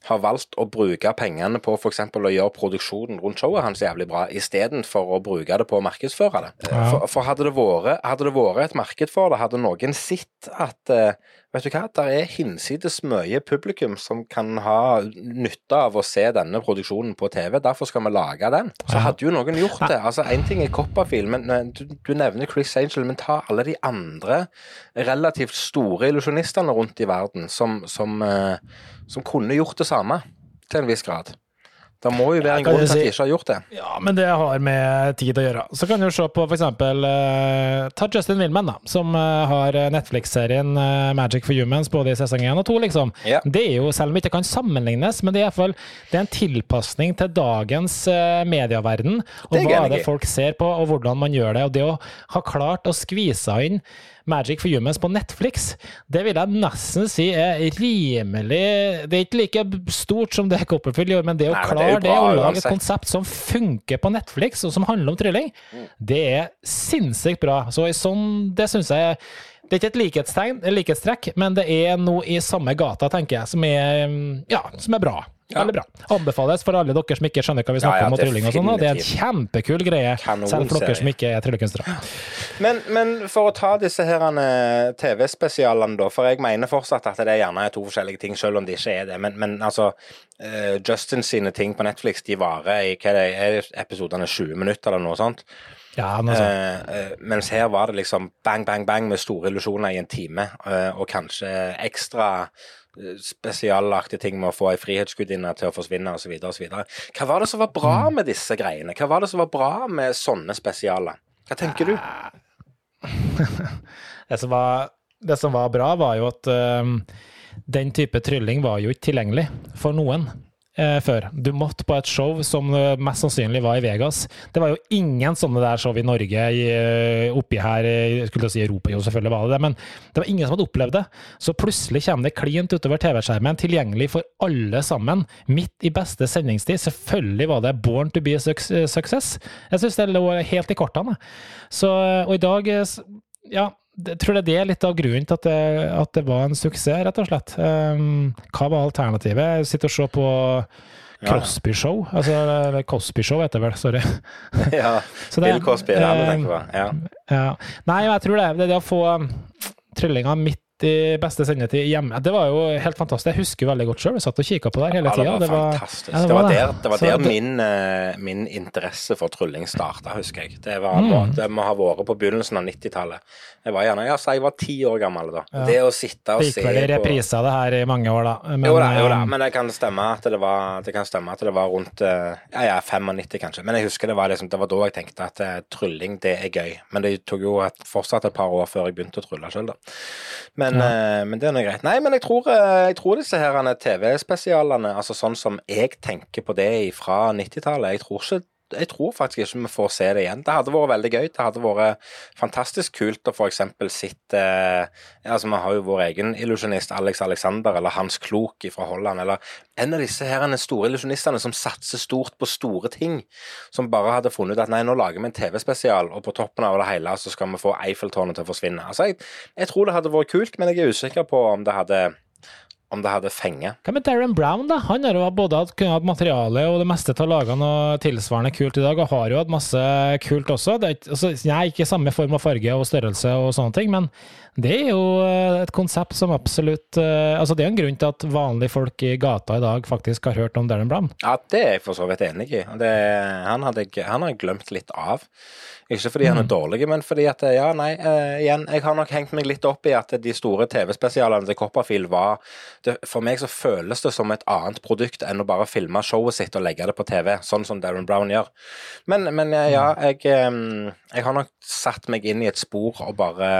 Speaker 2: har valgt å bruke pengene på f.eks. å gjøre produksjonen rundt showet hans jævlig bra, istedenfor å bruke det på å markedsføre det.
Speaker 1: Ja.
Speaker 2: For, for hadde, det vært, hadde det vært et marked for det, hadde noen sett at eh, Vet du hva, der er hinsides mye publikum som kan ha nytte av å se denne produksjonen på TV, derfor skal vi lage den. Så hadde jo noen gjort det. Altså, Én ting er Copperfield, men eh, du, du nevner Chris Angel, men ta alle de andre relativt store illusjonistene rundt i verden som, som, eh, som kunne gjort det samme, til en viss grad. Det må jo være en grunn til at de ikke har gjort det.
Speaker 1: Ja, men det har med tid å gjøre. Så kan du se på for eksempel eh, Ta Justin Wilman, da, som uh, har Netflix-serien uh, Magic for Humans både i sesong 1 og 2, liksom.
Speaker 2: Ja.
Speaker 1: Det er jo, selv om det ikke kan sammenlignes, men det er i hvert fall det er en tilpasning til dagens uh, medieverden, og
Speaker 2: Det
Speaker 1: hva er det folk ser på, og hvordan man gjør det. Og det å ha klart å skvise inn Magic for Humans på Netflix, det vil jeg nesten si er rimelig Det er ikke like stort som det Copperfield gjorde, men det å
Speaker 2: Nei,
Speaker 1: klare det, å lage et konsept som funker på Netflix, og som handler om trylling, det er sinnssykt bra. Så i sånn, det syns jeg Det er ikke et likhetstegn, likhetstrekk, men det er noe i samme gata, tenker jeg, som er, ja, som er bra.
Speaker 2: Ja.
Speaker 1: Veldig bra. Anbefales for alle dere som ikke skjønner hva vi snakker
Speaker 2: ja,
Speaker 1: om, og trylling og sånn. Det er en kjempekul greie,
Speaker 2: Kanon
Speaker 1: selv for dere som ikke er tryllekunstnere.
Speaker 2: Men, men for å ta disse her eh, TV-spesialene, da, for jeg mener fortsatt at det gjerne er to forskjellige ting, selv om det ikke er det. Men, men altså, uh, Justin sine ting på Netflix, de varer i hva er det, er episodene 20 minutter eller noe sånt.
Speaker 1: Ja, noe sånt.
Speaker 2: Uh, uh, mens her var det liksom bang, bang, bang med store illusjoner i en time, eh, og kanskje ekstra eh, spesialaktige ting med å få ei frihetsgudinne til å forsvinne osv. Hva var det som var bra
Speaker 1: Mm.
Speaker 2: med disse greiene? Hva var det som var bra med sånne spesialer? Hva tenker du?
Speaker 1: Det som var, det som var bra, var jo at uh, den type trylling var jo ikke tilgjengelig for noen eh, før. Du måtte på et show som eh, mest sannsynlig var i Vegas. Det var jo ingen sånne der show i Norge, i, eh, oppi her, jeg skulle si Europa, jo selvfølgelig var det det, men det var ingen som hadde opplevd det. Så plutselig kommer det klint utover TV-skjermen, tilgjengelig for alle sammen, midt i beste sendingstid. Selvfølgelig var det Born to be a success. Jeg syns det lå helt i kortene. Så, og i dag, ja jeg tror det er litt av grunnen til at det, at det var en suksess, rett og slett. Um, hva var alternativet? Sitte og se på Crosby Show, altså eller Cosby Show heter det vel, sorry.
Speaker 2: ja. Bill Cosby, det er det tenker på. Ja.
Speaker 1: ja. Nei, jeg tror det. Det er det å få trillinga midt i beste sendetid hjemme. Det var jo helt fantastisk. Jeg husker veldig godt sjøl. Jeg satt og kikka på det hele tida.
Speaker 2: Ja, det var fantastisk. Ja, det, var det, var der, det var der min, uh, min, interesse for trylling starta, husker jeg. Det, var, mm. det må ha vært på begynnelsen av 90-tallet. Jeg var gjerne, ja, så jeg var ti år gammel da. Ja. Det å sitte og se på
Speaker 1: Fikk vel i reprise det her i mange år, da.
Speaker 2: Men, jo da, jo da, um, men det kan stemme at det var, det kan stemme at det var rundt uh, ja, ja, 95 kanskje. Men jeg husker det var liksom, det var da jeg tenkte at trylling, det er gøy. Men det tok jo et, fortsatt et par år før jeg begynte å trylle sjøl, da. Men, ja. men det er nå greit. Nei, men jeg tror, eh, jeg tror disse her TV-spesialene, altså sånn som jeg tenker på det fra 90-tallet, jeg tror ikke jeg tror faktisk ikke vi får se det igjen. Det hadde vært veldig gøy. Det hadde vært fantastisk kult å f.eks. sitte eh, altså Vi har jo vår egen illusjonist Alex Alexander, eller Hans Klok fra Holland, eller en av disse her store illusjonistene som satser stort på store ting. Som bare hadde funnet ut at nei, nå lager vi en TV-spesial, og på toppen av det hele så skal vi få Eiffeltårnet til å forsvinne. Altså, jeg, jeg tror det hadde vært kult, men jeg er usikker på om det hadde om det hadde fenget.
Speaker 1: Hva med Darren Brown, da? Han har jo både hatt, hatt materiale og det meste av lagene noe tilsvarende kult i dag, og har jo hatt masse kult også. Det er altså, jeg nei, ikke samme form og farge og størrelse og sånne ting, men det er jo eh, et konsept som absolutt uh, Altså, det er en grunn til at vanlige folk i gata i dag faktisk har hørt om Darren Brown.
Speaker 2: Ja, det er jeg for så vidt enig i. Det, han, hadde, han har jeg glemt litt av. Ikke fordi han er mm. dårlig, men fordi at ja, nei, uh, igjen, jeg har nok hengt meg litt opp i at de store TV-spesialene til Copperfield var det, For meg så føles det som et annet produkt enn å bare filme showet sitt og legge det på TV, sånn som Darren Brown gjør. Men, men ja, mm. jeg, jeg har nok satt meg inn i et spor og bare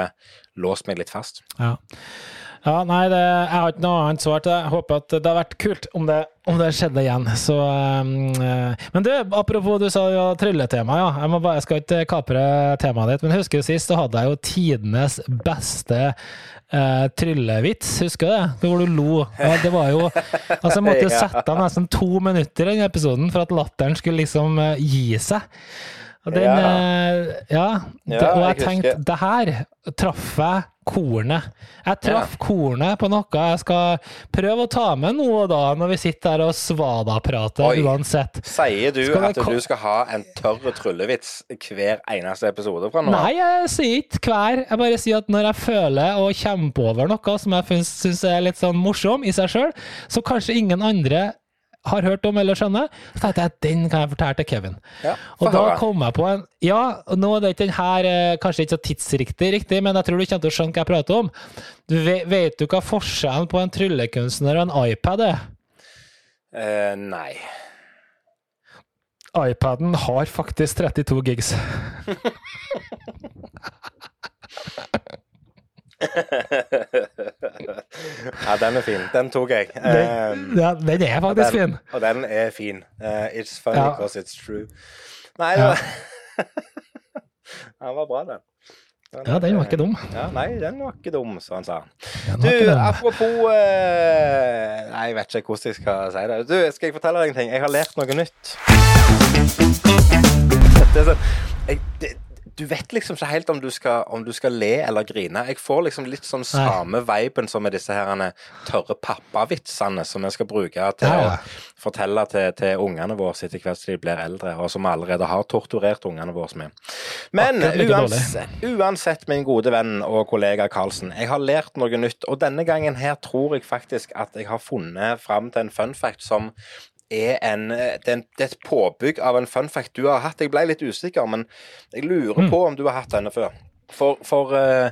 Speaker 2: låst meg litt fast.
Speaker 1: Ja. Ja, nei, det, jeg har ikke noe annet svar til det. Jeg håper at det har vært kult om det, om det skjedde igjen. Så, um, men du, apropos du sa ja, trylletema, ja. Jeg, bare, jeg, skal ikke kapre temaet ditt, men husker du sist så hadde jeg jo tidenes beste uh, tryllevits. Husker du det? Hvor du lo. Ja, det var jo Altså, jeg måtte jo sette av nesten to minutter i den episoden for at latteren skulle liksom uh, gi seg. Og den, ja. Eh, ja, det, og jeg, tenkte det her traff jeg kornet. Jeg traff ja. kornet på noe jeg skal prøve å ta med nå og da, når vi sitter her og svada-prater uansett.
Speaker 2: Sier du at du skal ha en tørr tryllevits hver eneste episode fra nå
Speaker 1: Nei, jeg sier ikke hver. Jeg bare sier at når jeg føler å kjempe over noe som jeg syns er litt sånn morsom i seg sjøl, så kanskje ingen andre har hørt om eller skjønner, så tenkte jeg at den kan jeg fortelle til Kevin. Ja, og da kom jeg på en Ja, nå er det ikke den her eh, kanskje ikke så tidsriktig, riktig, men jeg tror du kommer til å skjønne hva jeg prater om. Du vet, du hva forskjellen på en tryllekunstner og en iPad er?
Speaker 2: Uh, nei.
Speaker 1: iPaden har faktisk 32 gigs.
Speaker 2: ja, den er fin. Den tok jeg.
Speaker 1: Den, um, ja, den er faktisk
Speaker 2: den,
Speaker 1: fin.
Speaker 2: Og den er fin. Uh, it's funny ja. because it's true. Nei, ja. den var bra, den.
Speaker 1: Den, ja, den var ikke dum.
Speaker 2: Ja, nei, den var ikke dum, som han sa. Du, apropos uh, Nei, jeg vet ikke hvordan jeg skal si det. Du, skal jeg fortelle deg en ting? Jeg har lært noe nytt. Det er sånn jeg, det, du vet liksom ikke helt om du, skal, om du skal le eller grine. Jeg får liksom litt sånn samme viben som med disse her tørre pappavitsene som vi skal bruke til ja, ja. å fortelle til, til ungene våre etter hvert som de blir eldre, og som vi allerede har torturert ungene våre med. Men uansett, uansett, min gode venn og kollega Karlsen, jeg har lært noe nytt, og denne gangen her tror jeg faktisk at jeg har funnet fram til en fun fact som er en det, er en, det er et påbygg av en fun fact du har hatt. Jeg ble litt usikker, men jeg lurer mm. på om du har hatt denne før. For, for uh,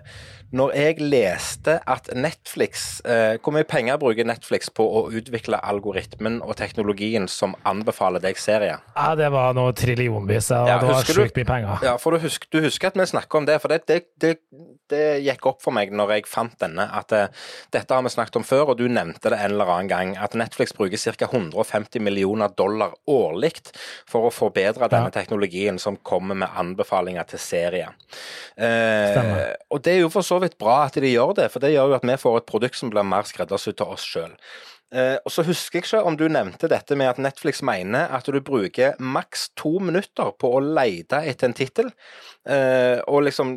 Speaker 2: når jeg leste at Netflix eh, Hvor mye penger bruker Netflix på å utvikle algoritmen og teknologien som anbefaler deg serier?
Speaker 1: Ja, det var noe trillionvis. Ja,
Speaker 2: Ja,
Speaker 1: det var sjukt mye penger.
Speaker 2: Ja, for du husker, du husker at vi snakka om det, for det, det, det, det gikk opp for meg når jeg fant denne, at eh, dette har vi snakket om før, og du nevnte det en eller annen gang, at Netflix bruker ca. 150 millioner dollar årlig for å forbedre denne
Speaker 1: Ja.
Speaker 2: teknologien som kommer med anbefalinger til serier. Eh,
Speaker 1: Stemmer.
Speaker 2: og det er jo for så vidt bra at de gjør det, for det gjør jo at vi får et produkt som blir mer skreddersydd til oss sjøl. Eh, og så husker jeg ikke om du nevnte dette med at Netflix mener at du bruker maks to minutter på å lete etter en tittel, eh, og liksom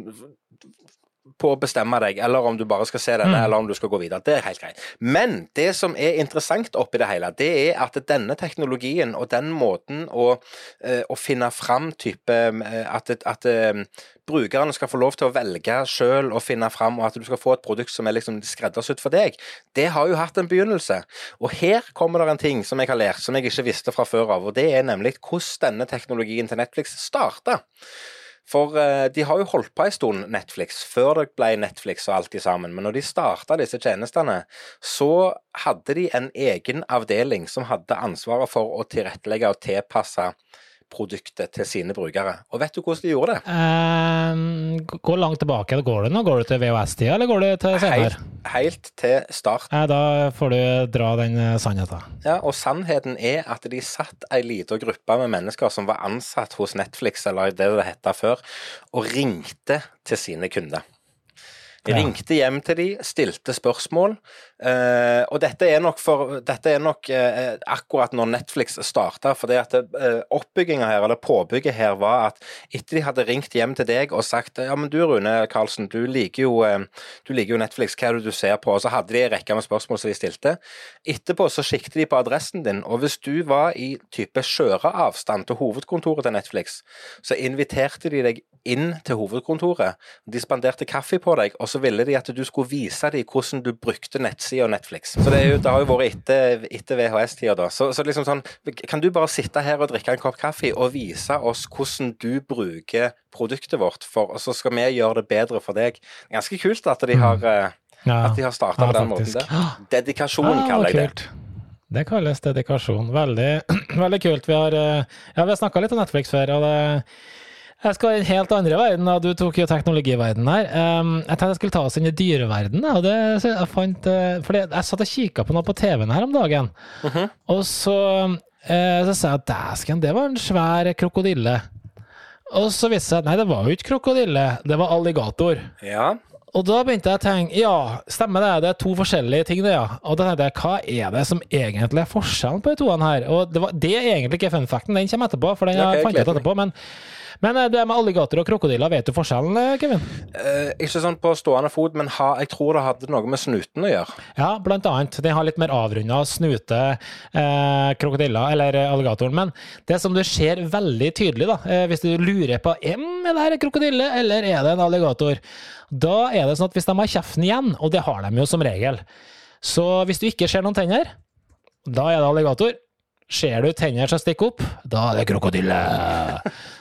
Speaker 2: på å bestemme deg, eller om du bare skal se denne,
Speaker 1: Mm.
Speaker 2: eller om du skal gå videre. Det er helt greit. Men det som er interessant oppi det hele, det er at denne teknologien og den måten å, eh, å finne fram type eh, At, at eh, brukerne skal få lov til å velge sjøl og finne fram, og at du skal få et produkt som er liksom skreddersydd for deg, det har jo hatt en begynnelse. Og her kommer det en ting som jeg har lært, som jeg ikke visste fra før av, og det er nemlig hvordan denne teknologien til Netflix starta. For eh, de har jo holdt på en stund, Netflix, før det ble Netflix og alt i sammen. Men når de starta disse tjenestene, så hadde de en egen avdeling som hadde ansvaret for å tilrettelegge og tilpasse produktet til sine brukere. Og vet du hvordan de gjorde det?
Speaker 1: Um, gå langt tilbake. Går det nå? Går du til VHS-tida, eller går du til senere?
Speaker 2: Helt, helt til start.
Speaker 1: Eh, da får du dra den eh, sannheten.
Speaker 2: Ja, og sannheten er at de satt ei lita gruppe med mennesker som var ansatt hos Netflix, eller det det het før, og ringte til sine kunder. De ringte hjem til de, stilte spørsmål. Eh, og dette er nok, for, dette er nok uh, akkurat når Netflix starta. For det at uh, oppbygginga her, eller påbygget her, var at etter de hadde ringt hjem til deg og sagt ja, men du Rune Karlsen, du liker jo, eh, du liker jo Netflix, hva er det du ser på? Og så hadde de en rekke med spørsmål som de stilte. Etterpå så siktet de på adressen din, og hvis du var i type kjøreavstand til hovedkontoret til Netflix, så inviterte de deg inn til hovedkontoret. De spanderte kaffe på deg, og så ville de at du skulle vise dem hvordan du brukte nettsida Netflix. Så det, er jo, det har jo vært etter, etter VHS-tida, da. Så, så liksom sånn Kan du bare sitte her og drikke en kopp kaffe og vise oss hvordan du bruker produktet vårt, for, og så skal vi gjøre det bedre for deg? Ganske kult at de har, mm.
Speaker 1: Ja.
Speaker 2: at de har starta
Speaker 1: Ja,
Speaker 2: på den
Speaker 1: faktisk.
Speaker 2: måten der. Dedikasjon,
Speaker 1: Ah,
Speaker 2: kaller jeg det.
Speaker 1: Det kalles dedikasjon. Veldig, veldig kult. Vi har, eh, ja, vi har snakka litt om Netflix før. og det jeg skal i en helt andre verden. Du tok jo teknologiverdenen her. Um, jeg tenkte jeg skulle ta oss inn i dyreverdenen. og det, jeg fant, for fordi jeg satt og kikka på noe på TV-en her om dagen,
Speaker 2: Mhm.
Speaker 1: og så, eh, så sa jeg at dæsken, det var en svær krokodille. Og så viste det seg at nei, det var jo ikke krokodille, det var alligator.
Speaker 2: Ja.
Speaker 1: Og da begynte jeg å tenke, ja, stemmer det, det er to forskjellige ting det, ja. Og da tenkte jeg, hva er det som egentlig er forskjellen på de toene her? Og det, var, det er egentlig ikke fun facten, den kommer etterpå, for den
Speaker 2: har
Speaker 1: jeg fant ut etterpå. Men, men eh, det med alligator og krokodiller, vet du forskjellen, eh, Kevin?
Speaker 2: Eh, ikke sånn på stående fot, men ha, jeg tror det hadde noe med snuten å gjøre.
Speaker 1: Ja, blant annet. Den har litt mer avrunda snute, eh, krokodiller, eller eh, alligatoren. Men det som du ser veldig tydelig, da, eh, hvis du lurer på om er det her en krokodille eller er det en alligator, da er det sånn at hvis de har kjeften igjen, og det har de jo som regel, så hvis du ikke ser noen tenner, da er det alligator. Ser du tenner som stikker opp, da er det krokodille.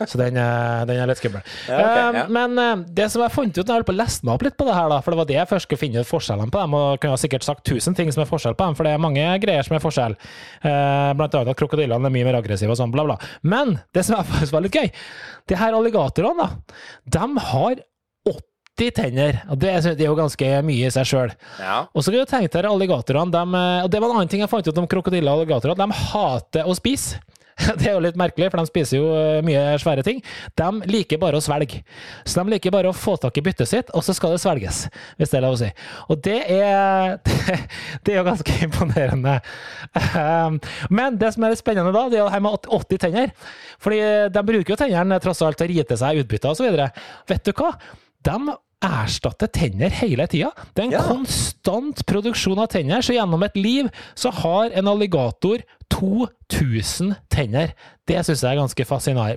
Speaker 1: Så den, er- den er litt skummel.
Speaker 2: Ja, ok,
Speaker 1: Eh,
Speaker 2: ja.
Speaker 1: Men eh, det som jeg fant ut når jeg holdt på å leste meg opp litt på det her, da, for det var det jeg først skulle finne ut forskjellene på dem, og kunne sikkert sagt tusen ting som er forskjell på dem, for det er mange greier som er forskjell. Eh, Blant annet at krokodillene er mye mer aggressive og sånn, bla, bla. Men det som jeg faktisk var litt gøy, de her alligatorene, da, de har 80 tenner. Og det, det er jo ganske mye i seg sjøl.
Speaker 2: Ja.
Speaker 1: Og så kan du tenke deg alligatorene, de, og det var en annen ting jeg fant ut om krokodiller og alligatorer, de hater å spise. Det er jo litt merkelig, for de spiser jo eh, mye svære ting. De liker bare å svelge. Så de liker bare å få tak i byttet sitt, og så skal det svelges, hvis det er lov å si. Og det er, det er jo ganske imponerende. Um, Men det som er litt spennende da, det er jo her med 80 tenner. Fordi de bruker jo tennene tross alt til å rite seg utbytte osv. Vet du hva? De erstatter tenner hele tida. Det er en
Speaker 2: Ja.
Speaker 1: konstant produksjon av tenner, så gjennom et liv så har en alligator 2000 tenner. Det syns jeg er ganske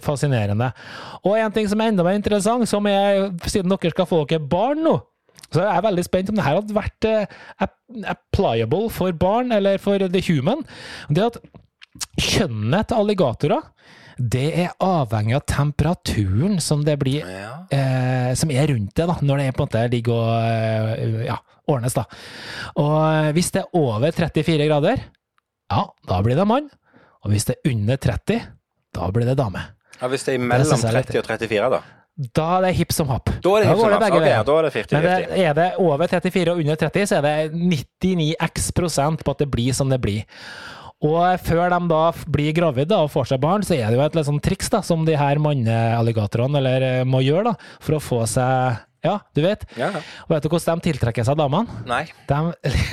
Speaker 1: fascinerende. Og en ting som er enda mer interessant, som er, siden dere skal få dere barn nå, så jeg er veldig spent om det her hadde vært eh, app- applicable for barn, eller for the human. Det at kjønnet til alligatorer, det er avhengig av temperaturen som det blir
Speaker 2: Ja.
Speaker 1: eh, som er rundt det, da, når det er på en måte ligger og eh, ja, ordnes. da. Og eh, hvis det er over 34 grader, ja, da blir det mann. Og hvis det er under 30, da blir det dame.
Speaker 2: ja, Hvis det er mellom
Speaker 1: synes jeg er litt-
Speaker 2: 30 og 34, da?
Speaker 1: Da er det hipp som happ.
Speaker 2: Da er det hipp som happ. da er det 40-50.
Speaker 1: Men det, er det over 34 og under 30, så er det 99 x prosent på at det blir som det blir. Og før de da blir gravide og får seg barn, så er det jo et litt sånn triks da, som de her mannealligatorene eh, må gjøre da, for å få seg Ja, du vet.
Speaker 2: Ja.
Speaker 1: Og vet du hvordan de tiltrekker seg damene?
Speaker 2: Nei.
Speaker 1: De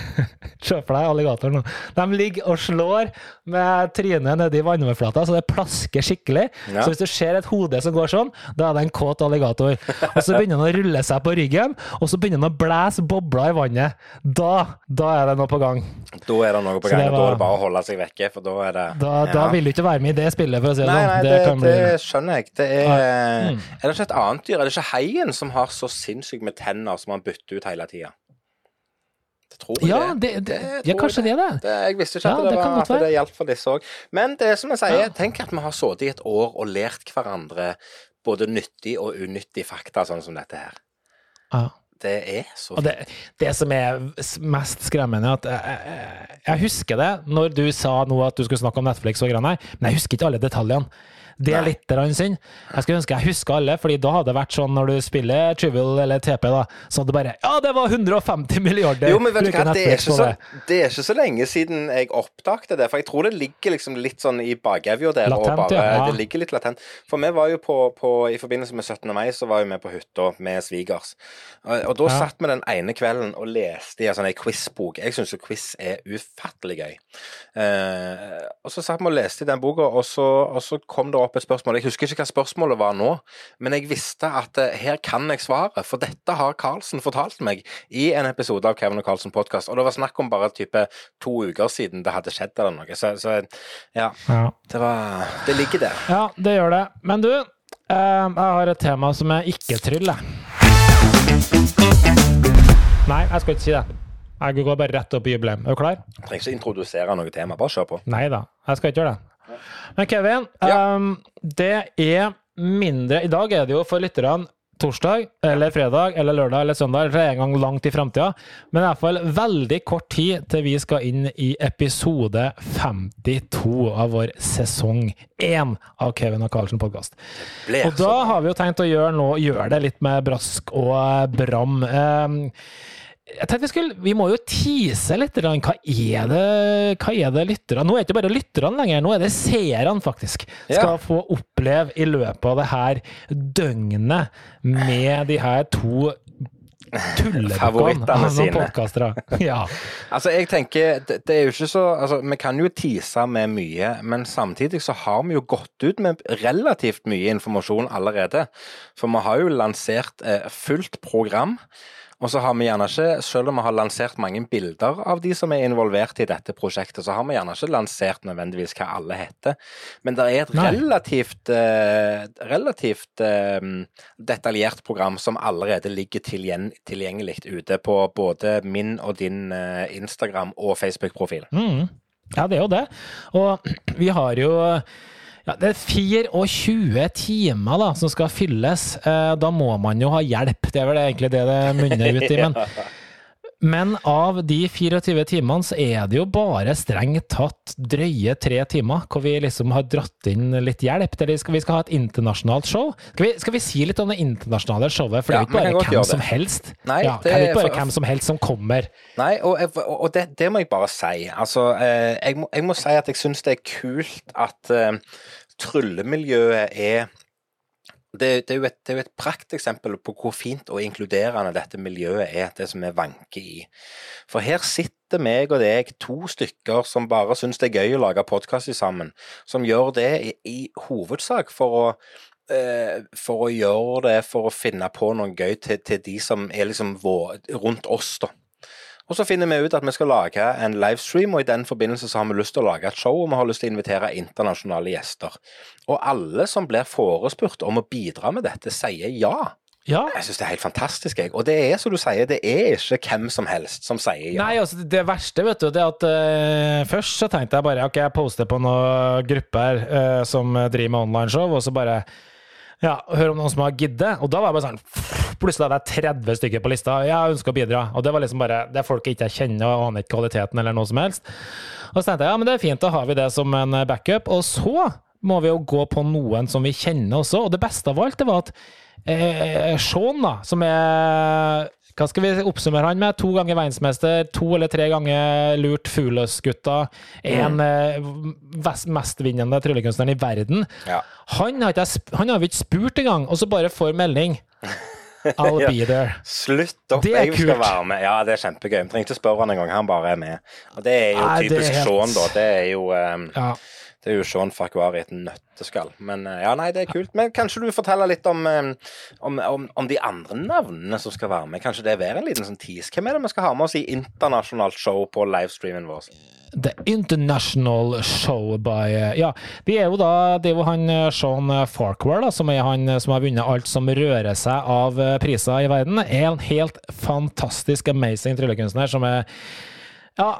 Speaker 1: Se for deg alligatoren nå. De ligger og slår med trynet nedi vannoverflata, så det plasker skikkelig.
Speaker 2: Ja.
Speaker 1: Så hvis du ser et hode som går sånn, da er det en kåt alligator. Og så begynner han å rulle seg på ryggen, og så begynner han å blæse bobler i vannet. Da, da er det noe på gang.
Speaker 2: Da er det noe på gang.
Speaker 1: det
Speaker 2: og Da er det bare å holde seg vekke, for da er det
Speaker 1: Da,
Speaker 2: ja.
Speaker 1: da vil du ikke være med i det spillet, for å si det
Speaker 2: Nei,
Speaker 1: sånn.
Speaker 2: nei,
Speaker 1: Det
Speaker 2: det,
Speaker 1: det bli
Speaker 2: det skjønner jeg. Det er
Speaker 1: Mm.
Speaker 2: Er det ikke et annet dyr? Er det ikke heien som har så sinnssykt med tenner som han bytter ut hele tida? Det tror det.
Speaker 1: Ja, det, det,
Speaker 2: Det
Speaker 1: ja, kanskje det det
Speaker 2: det. Jeg visste ikke
Speaker 1: Ja,
Speaker 2: at
Speaker 1: det
Speaker 2: var, at det gjaldt for disse òg. Men det er som jeg sier,
Speaker 1: Ja.
Speaker 2: tenk at vi har sittet i et år og lært hverandre både nyttig og unyttig fakta, sånn som dette her.
Speaker 1: Ja.
Speaker 2: Det er så
Speaker 1: Og det, det som er mest skremmende, at jeg, jeg, jeg husker det når du sa nå at du skulle snakke om Netflix og greier, men jeg husker ikke alle detaljene. Det er litt synd. Jeg skulle ønske jeg huska alle, fordi da hadde det vært sånn når du spiller Trivial eller TP, da, så hadde det bare Ja, det var 150 milliarder!
Speaker 2: Jo, men vet du hva, det er, så,
Speaker 1: det.
Speaker 2: det er ikke så lenge siden jeg opptakte det. For jeg tror det ligger liksom litt sånn i bakevja der. og
Speaker 1: Latent,
Speaker 2: bare,
Speaker 1: ja.
Speaker 2: Det ligger litt latent. For vi var jo på, på I forbindelse med 17. mai så var vi med på hytta med svigers. Og, og da
Speaker 1: Ja.
Speaker 2: satt vi den ene kvelden og leste i en sånn quizbok. Jeg syns jo quiz er ufattelig gøy. Eh, og så satt vi og leste i den boka, og så, og så kom det opp et spørsmål. Jeg husker ikke hva spørsmålet var nå, men jeg visste at eh, her kan jeg svaret. For dette har Carlsen fortalt meg i en episode av Kevin og Carlsen podkast. Og det var snakk om bare type to uker siden det hadde skjedd eller noe. Så, så ja,
Speaker 1: Ja.
Speaker 2: det var Det ligger der.
Speaker 1: ja, det gjør det. Men du, eh, jeg har et tema som jeg ikke tryller. Nei, jeg skal ikke si det. Jeg går bare rett opp i jubileum. Er du klar?
Speaker 2: Jeg trenger ikke introdusere noe tema. Bare kjør på.
Speaker 1: Nei da, jeg skal ikke gjøre det. Men Kevin,
Speaker 2: Ja.
Speaker 1: um, det er mindre I dag er det jo for lytterne torsdag eller fredag eller lørdag eller søndag, eller en gang langt i framtida. Men i hvert fall veldig kort tid til vi skal inn i episode 52 av vår sesong 1 av Kevin og Karlsen podkast. Og da har vi jo tenkt å gjøre, noe, gjøre det litt med brask og bram. Ehm, jeg tenkte vi skulle, vi må jo tease litt. Hva er det, hva er det lytterne Nå er det ikke bare lytterne lenger, nå er det seerne, faktisk. Skal
Speaker 2: Ja.
Speaker 1: få oppleve i løpet av det her døgnet med de her to tullebukkene
Speaker 2: sine.
Speaker 1: podkastere. Ja.
Speaker 2: Altså, jeg tenker, det, det er jo ikke så altså, Vi kan jo tease med mye, men samtidig så har vi jo gått ut med relativt mye informasjon allerede. For vi har jo lansert eh, fullt program. Og så har vi gjerne ikke, selv om vi har lansert mange bilder av de som er involvert i dette prosjektet, så har vi gjerne ikke lansert nødvendigvis hva alle heter. Men det er et relativt, eh, relativt eh, detaljert program som allerede ligger tilgjen tilgjengelig ute på både min og din eh, Instagram og Facebook-profil.
Speaker 1: Mm. ja, det er jo det. Og vi har jo ja, Det er 24 timer da, som skal fylles. Eh, Da må man jo ha hjelp. Det er vel egentlig det det munner ut i. Men, men av de 24 timene så er det jo bare strengt tatt drøye tre timer hvor vi liksom har dratt inn litt hjelp. Vi skal, vi skal ha et internasjonalt show. Skal vi, skal vi si litt om det internasjonale showet? For det er jo ikke bare hvem som helst.
Speaker 2: Nei,
Speaker 1: ja,
Speaker 2: det
Speaker 1: er ikke bare hvem som helst som kommer.
Speaker 2: Nei, og, og det, det må jeg bare si. Altså, eh, jeg, må, jeg må si at jeg syns det er kult at eh, tryllemiljøet er det, det, er jo et, det er jo et prakteksempel på hvor fint og inkluderende dette miljøet er, det som vi vanker i. For her sitter meg og deg, to stykker som bare syns det er gøy å lage podkast sammen, som gjør det i, i hovedsak for å eh, for å gjøre det, for å finne på noe gøy til, til de som er liksom vår, rundt oss, da. Og så finner vi ut at vi skal lage en livestream, og i den forbindelse så har vi lyst til å lage et show, og vi har lyst til å invitere internasjonale gjester. Og alle som blir forespurt om å bidra med dette, sier ja.
Speaker 1: Ja.
Speaker 2: Jeg syns det er helt fantastisk, jeg. Og det er som du sier, det er ikke hvem som helst som sier ja.
Speaker 1: Nei, altså det verste, vet du, det er at uh, først så tenkte jeg bare ok, jeg poster på noen grupper uh, som driver med onlineshow, og så bare ja, hør om noen som har giddet. Og da var jeg bare sånn Plutselig hadde jeg 30 stykker på lista. Jeg ønsker å bidra. Og det var liksom bare Det er folk jeg ikke kjenner og aner ikke kvaliteten eller noe som helst. Og så tenkte jeg ja, men det er fint, da har vi det som en backup. Og så må vi jo gå på noen som vi kjenner også. Og det beste av alt, det var at eh, Sean, da, som er hva skal vi oppsummere han med? To ganger verdensmester, to eller tre ganger lurt Fuløs-gutta. En eh, vest- mestvinnende tryllekunstneren i verden.
Speaker 2: Ja.
Speaker 1: Han har ikke han har vi ikke spurt engang, og så bare får melding. I'll be there.
Speaker 2: Slutt opp,
Speaker 1: er
Speaker 2: jeg skal være med. Ja, det er kjempegøy. Vi trenger ikke spørre han engang, han bare er med. Og det er jo
Speaker 1: Nei, er
Speaker 2: typisk
Speaker 1: helt-
Speaker 2: Sean, da. Det er jo um,
Speaker 1: Ja.
Speaker 2: Det er jo Sean Farquhar i et nøtteskall. Men eh, ja, nei, det er kult. Men kanskje du forteller litt om, eh, om, om, om de andre navnene som skal være med? Kanskje det være en liten sånn tease? Hvem er det vi skal ha med oss i internasjonalt show på livestreamen vår?
Speaker 1: The International Show by eh, Ja, vi er jo da Det er jo han eh, Sean Farquhar, da, som er han eh, som har vunnet alt som rører seg av priser i verden. Er en helt fantastisk amazing tryllekunstner som er Ja.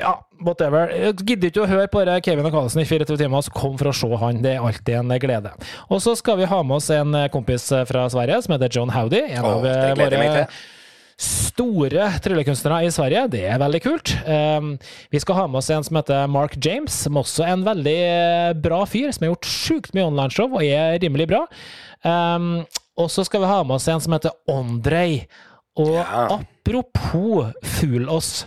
Speaker 1: Ja, whatever. Jeg gidder ikke å høre på det Kevin og Karlsen i 24 timer, så kom for å se han. Det er alltid en glede. Og så skal vi ha med oss en kompis fra Sverige som heter John Howdy. En av
Speaker 2: meg
Speaker 1: våre. Store tryllekunstnere i Sverige. Det er veldig kult. Um, vi skal ha med oss en som heter Mark James, som også er en veldig eh, bra fyr, som har gjort sjukt mye onlineshow og er rimelig bra. Um, og så skal vi ha med oss en som heter Ondrej. Og apropos Fulås.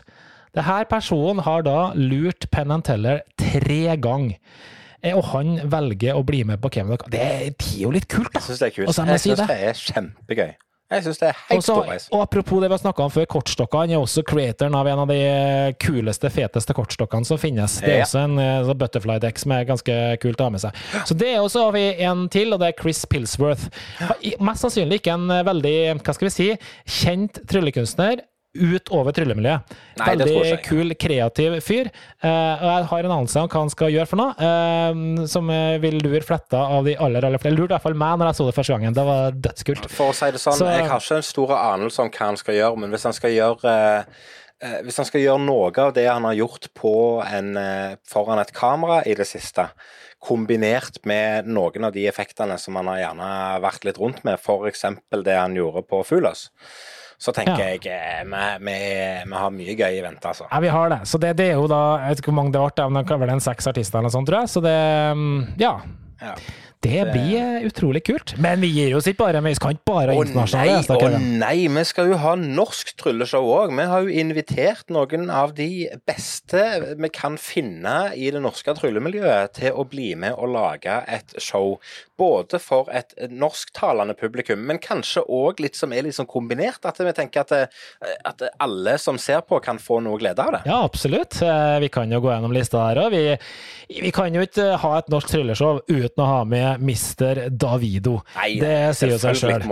Speaker 1: Det her personen har da lurt Penn and Teller tre ganger. Eh, Og han velger å bli med på Kevin Det det er jo litt kult, da.
Speaker 2: Jeg syns det er kult.
Speaker 1: Jeg si
Speaker 2: syns
Speaker 1: det.
Speaker 2: det er kjempegøy. Jeg syns det er helt
Speaker 1: Også, og apropos det vi har snakka om før, kortstokker. Han er også creatoren av en av de kuleste, feteste kortstokkene som finnes. Det er
Speaker 2: Ja.
Speaker 1: også en eh, sånn butterfly deck som er ganske kult å ha med seg. Så det er også har vi en til, og det er Chris Pilsworth. Mest sannsynlig ikke en eh, veldig, hva skal vi si, kjent tryllekunstner. Utover tryllemiljøet.
Speaker 2: Nei,
Speaker 1: Veldig kul, kreativ fyr. Eh, og jeg har en anelse om hva han skal gjøre for noe, eh, som eh, vil lure fletta av de aller, aller flere. Lurte i hvert fall meg når jeg så det første gangen. Det var dødskult.
Speaker 2: For å si det sånn,
Speaker 1: Så-
Speaker 2: jeg har ikke en stor anelse om hva han skal gjøre, men hvis han skal gjøre hvis han skal gjøre noe av det han har gjort på en, foran et kamera i det siste, kombinert med noen av de effektene som han har gjerne vært litt rundt med, f.eks. det han gjorde på Fugløs, så tenker
Speaker 1: Ja.
Speaker 2: jeg eh, vi, vi, vi har mye gøy i vente, altså.
Speaker 1: Ja, vi har det. Så det, det er jo da Jeg vet ikke hvor mange det ble, men det kan være en seks artister eller noe sånt, tror jeg. Så det mm, Ja.
Speaker 2: Ja.
Speaker 1: Det blir eh, utrolig kult. Men vi gir oss ikke bare, vi skal ikke bare ha
Speaker 2: Å
Speaker 1: internasjonale
Speaker 2: nei,
Speaker 1: gjester.
Speaker 2: å nei, vi skal jo ha norsk trylleshow òg. Vi har jo invitert noen av de beste vi kan finne i det norske tryllemiljøet til å bli med og lage et show. Både for et norsktalende publikum, men kanskje òg litt som er litt sånn kombinert. At vi tenker at, at alle som ser på, kan få noe glede av det.
Speaker 1: Ja, absolutt. Eh, Vi kan jo gå gjennom lista her òg. Vi, vi kan jo ikke ha et norsk trylleshow uten å ha med Mr. Davido.
Speaker 2: Nei,
Speaker 1: det sier jo seg sjøl.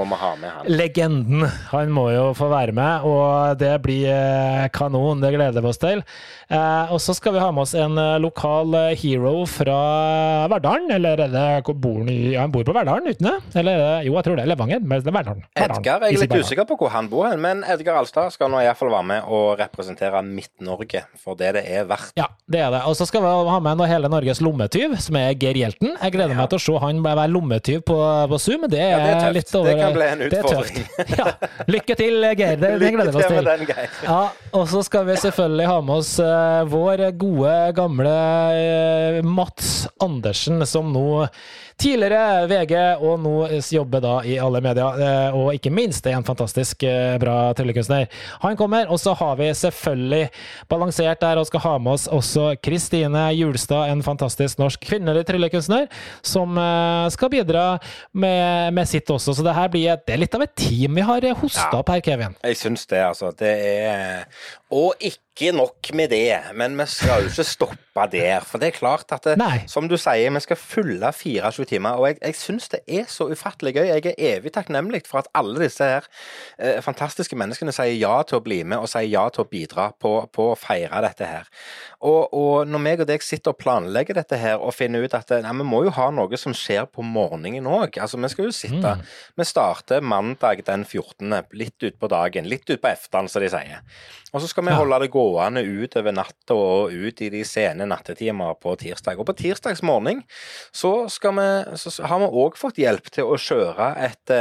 Speaker 1: Legenden. Han må jo få være med, og det blir eh, kanon. Det gleder vi oss til. Eh, og så skal vi ha med oss en eh, lokal hero fra Verdalen. Eller er det hvor bor han i ja, Han bor på Verdalen, uten det? Eller er jo, jeg tror det er Levanger. Men det er Verdalen.
Speaker 2: Edgar jeg er litt usikker på hvor han bor, men Edgar Alstad skal nå iallfall være med og representere Midt-Norge for det det er verdt.
Speaker 1: Ja, det er det. Og så skal vi ha med hele Norges lommetyv, som er Geir Hjelten. Jeg gleder meg til å se han bare være lommetyv på, på Zoom. Det er,
Speaker 2: Ja, det er tøft.
Speaker 1: litt over
Speaker 2: Det kan bli en utfordring.
Speaker 1: Ja. Lykke til, Geir. Det, det gleder vi oss
Speaker 2: til den.
Speaker 1: Ja, og så skal vi selvfølgelig ha med oss eh, vår gode, gamle eh, Mats Andersen, som nå tidligere VG, og nå jobber da i alle medier, eh, og ikke minst er en fantastisk eh, bra tryllekunstner. Han kommer, og så har vi selvfølgelig balansert der og skal ha med oss også Kristine Julstad, en fantastisk norsk kvinnelig tryllekunstner, som eh, skal bidra med, med sitt også. Så det her blir et, det er litt av et team vi har hosta
Speaker 2: Ja.
Speaker 1: opp her, Kevin.
Speaker 2: Jeg syns det, altså. Det er Og ikke ikke nok med det, men vi skal jo ikke stoppe der. For det er klart at det, som du sier, vi skal fylle 24 timer. Og jeg, jeg syns det er så ufattelig gøy. Jeg er evig takknemlig for at alle disse her eh, fantastiske menneskene sier ja til å bli med, og sier ja til å bidra på, på å feire dette her. Og, og når meg og deg sitter og planlegger dette her og finner ut at nei, vi må jo ha noe som skjer på morgenen òg. Altså, vi skal jo sitte Vi starter mandag den 14., litt utpå dagen. Litt utpå eftan, som de sier. Og så skal vi holde det gående utover natta og ut i de sene nattetimer på tirsdag. Og på tirsdags morgen så, vi, så har vi òg fått hjelp til å kjøre et,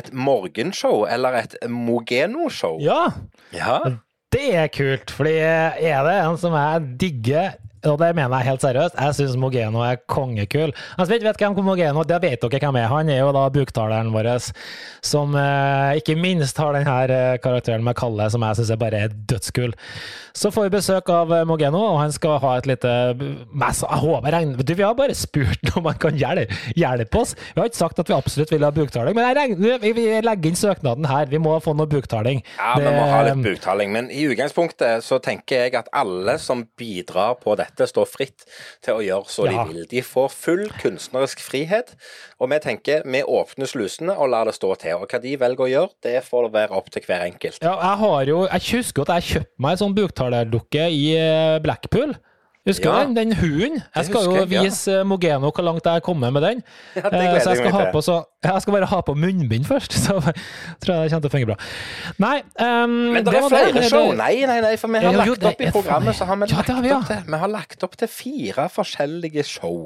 Speaker 2: et morgenshow, eller et Mogeno-show.
Speaker 1: Ja,
Speaker 2: Ja.
Speaker 1: det er kult, fordi er det en som jeg digger og det mener jeg helt seriøst. Jeg syns Mogeno er kongekul. Altså, ikke vet hvem Mogeno Det vet dere hvem er. Han er jo da buktaleren vår, som eh, ikke minst har den her eh, karakteren med Kalle, som jeg syns er bare er dødskul. Så får vi besøk av eh, Mogeno, og han skal ha et lite mest, Jeg håper regner, Du, vi har bare spurt om han kan hjelpe, hjelpe oss. Vi har ikke sagt at vi absolutt vil ha buktaling, men jeg regner, vi, legger inn søknaden her. Vi må få noe buktaling.
Speaker 2: Ja, vi må ha litt buktaling. Men i utgangspunktet så tenker jeg at alle som bidrar på dette, står fritt til å gjøre så
Speaker 1: Ja.
Speaker 2: de vil. De får full kunstnerisk frihet. Og vi tenker vi åpner slusene og lar det stå til. Og hva de velger å gjøre, det får være opp til hver enkelt.
Speaker 1: Ja, jeg har jo Jeg husker at jeg kjøpte meg en sånn buktalerdukke i eh, Blackpool. Husker
Speaker 2: Ja.
Speaker 1: du den? Den hunden. Jeg skal jo
Speaker 2: husker jeg, ja.
Speaker 1: vise eh, Mogeno hvor langt jeg er kommet med den.
Speaker 2: Ja,
Speaker 1: Eh, så jeg skal, ha på, så, jeg skal bare ha på munnbind først, så tror jeg det kommer til å fungere bra. Nei, um,
Speaker 2: Men det
Speaker 1: det
Speaker 2: er flere
Speaker 1: det.
Speaker 2: show. Nei, nei, nei, for vi har
Speaker 1: Jo,
Speaker 2: lagt
Speaker 1: jo,
Speaker 2: opp i programmet så har vi lagt
Speaker 1: har vi,
Speaker 2: opp til Vi har lagt opp til fire forskjellige show.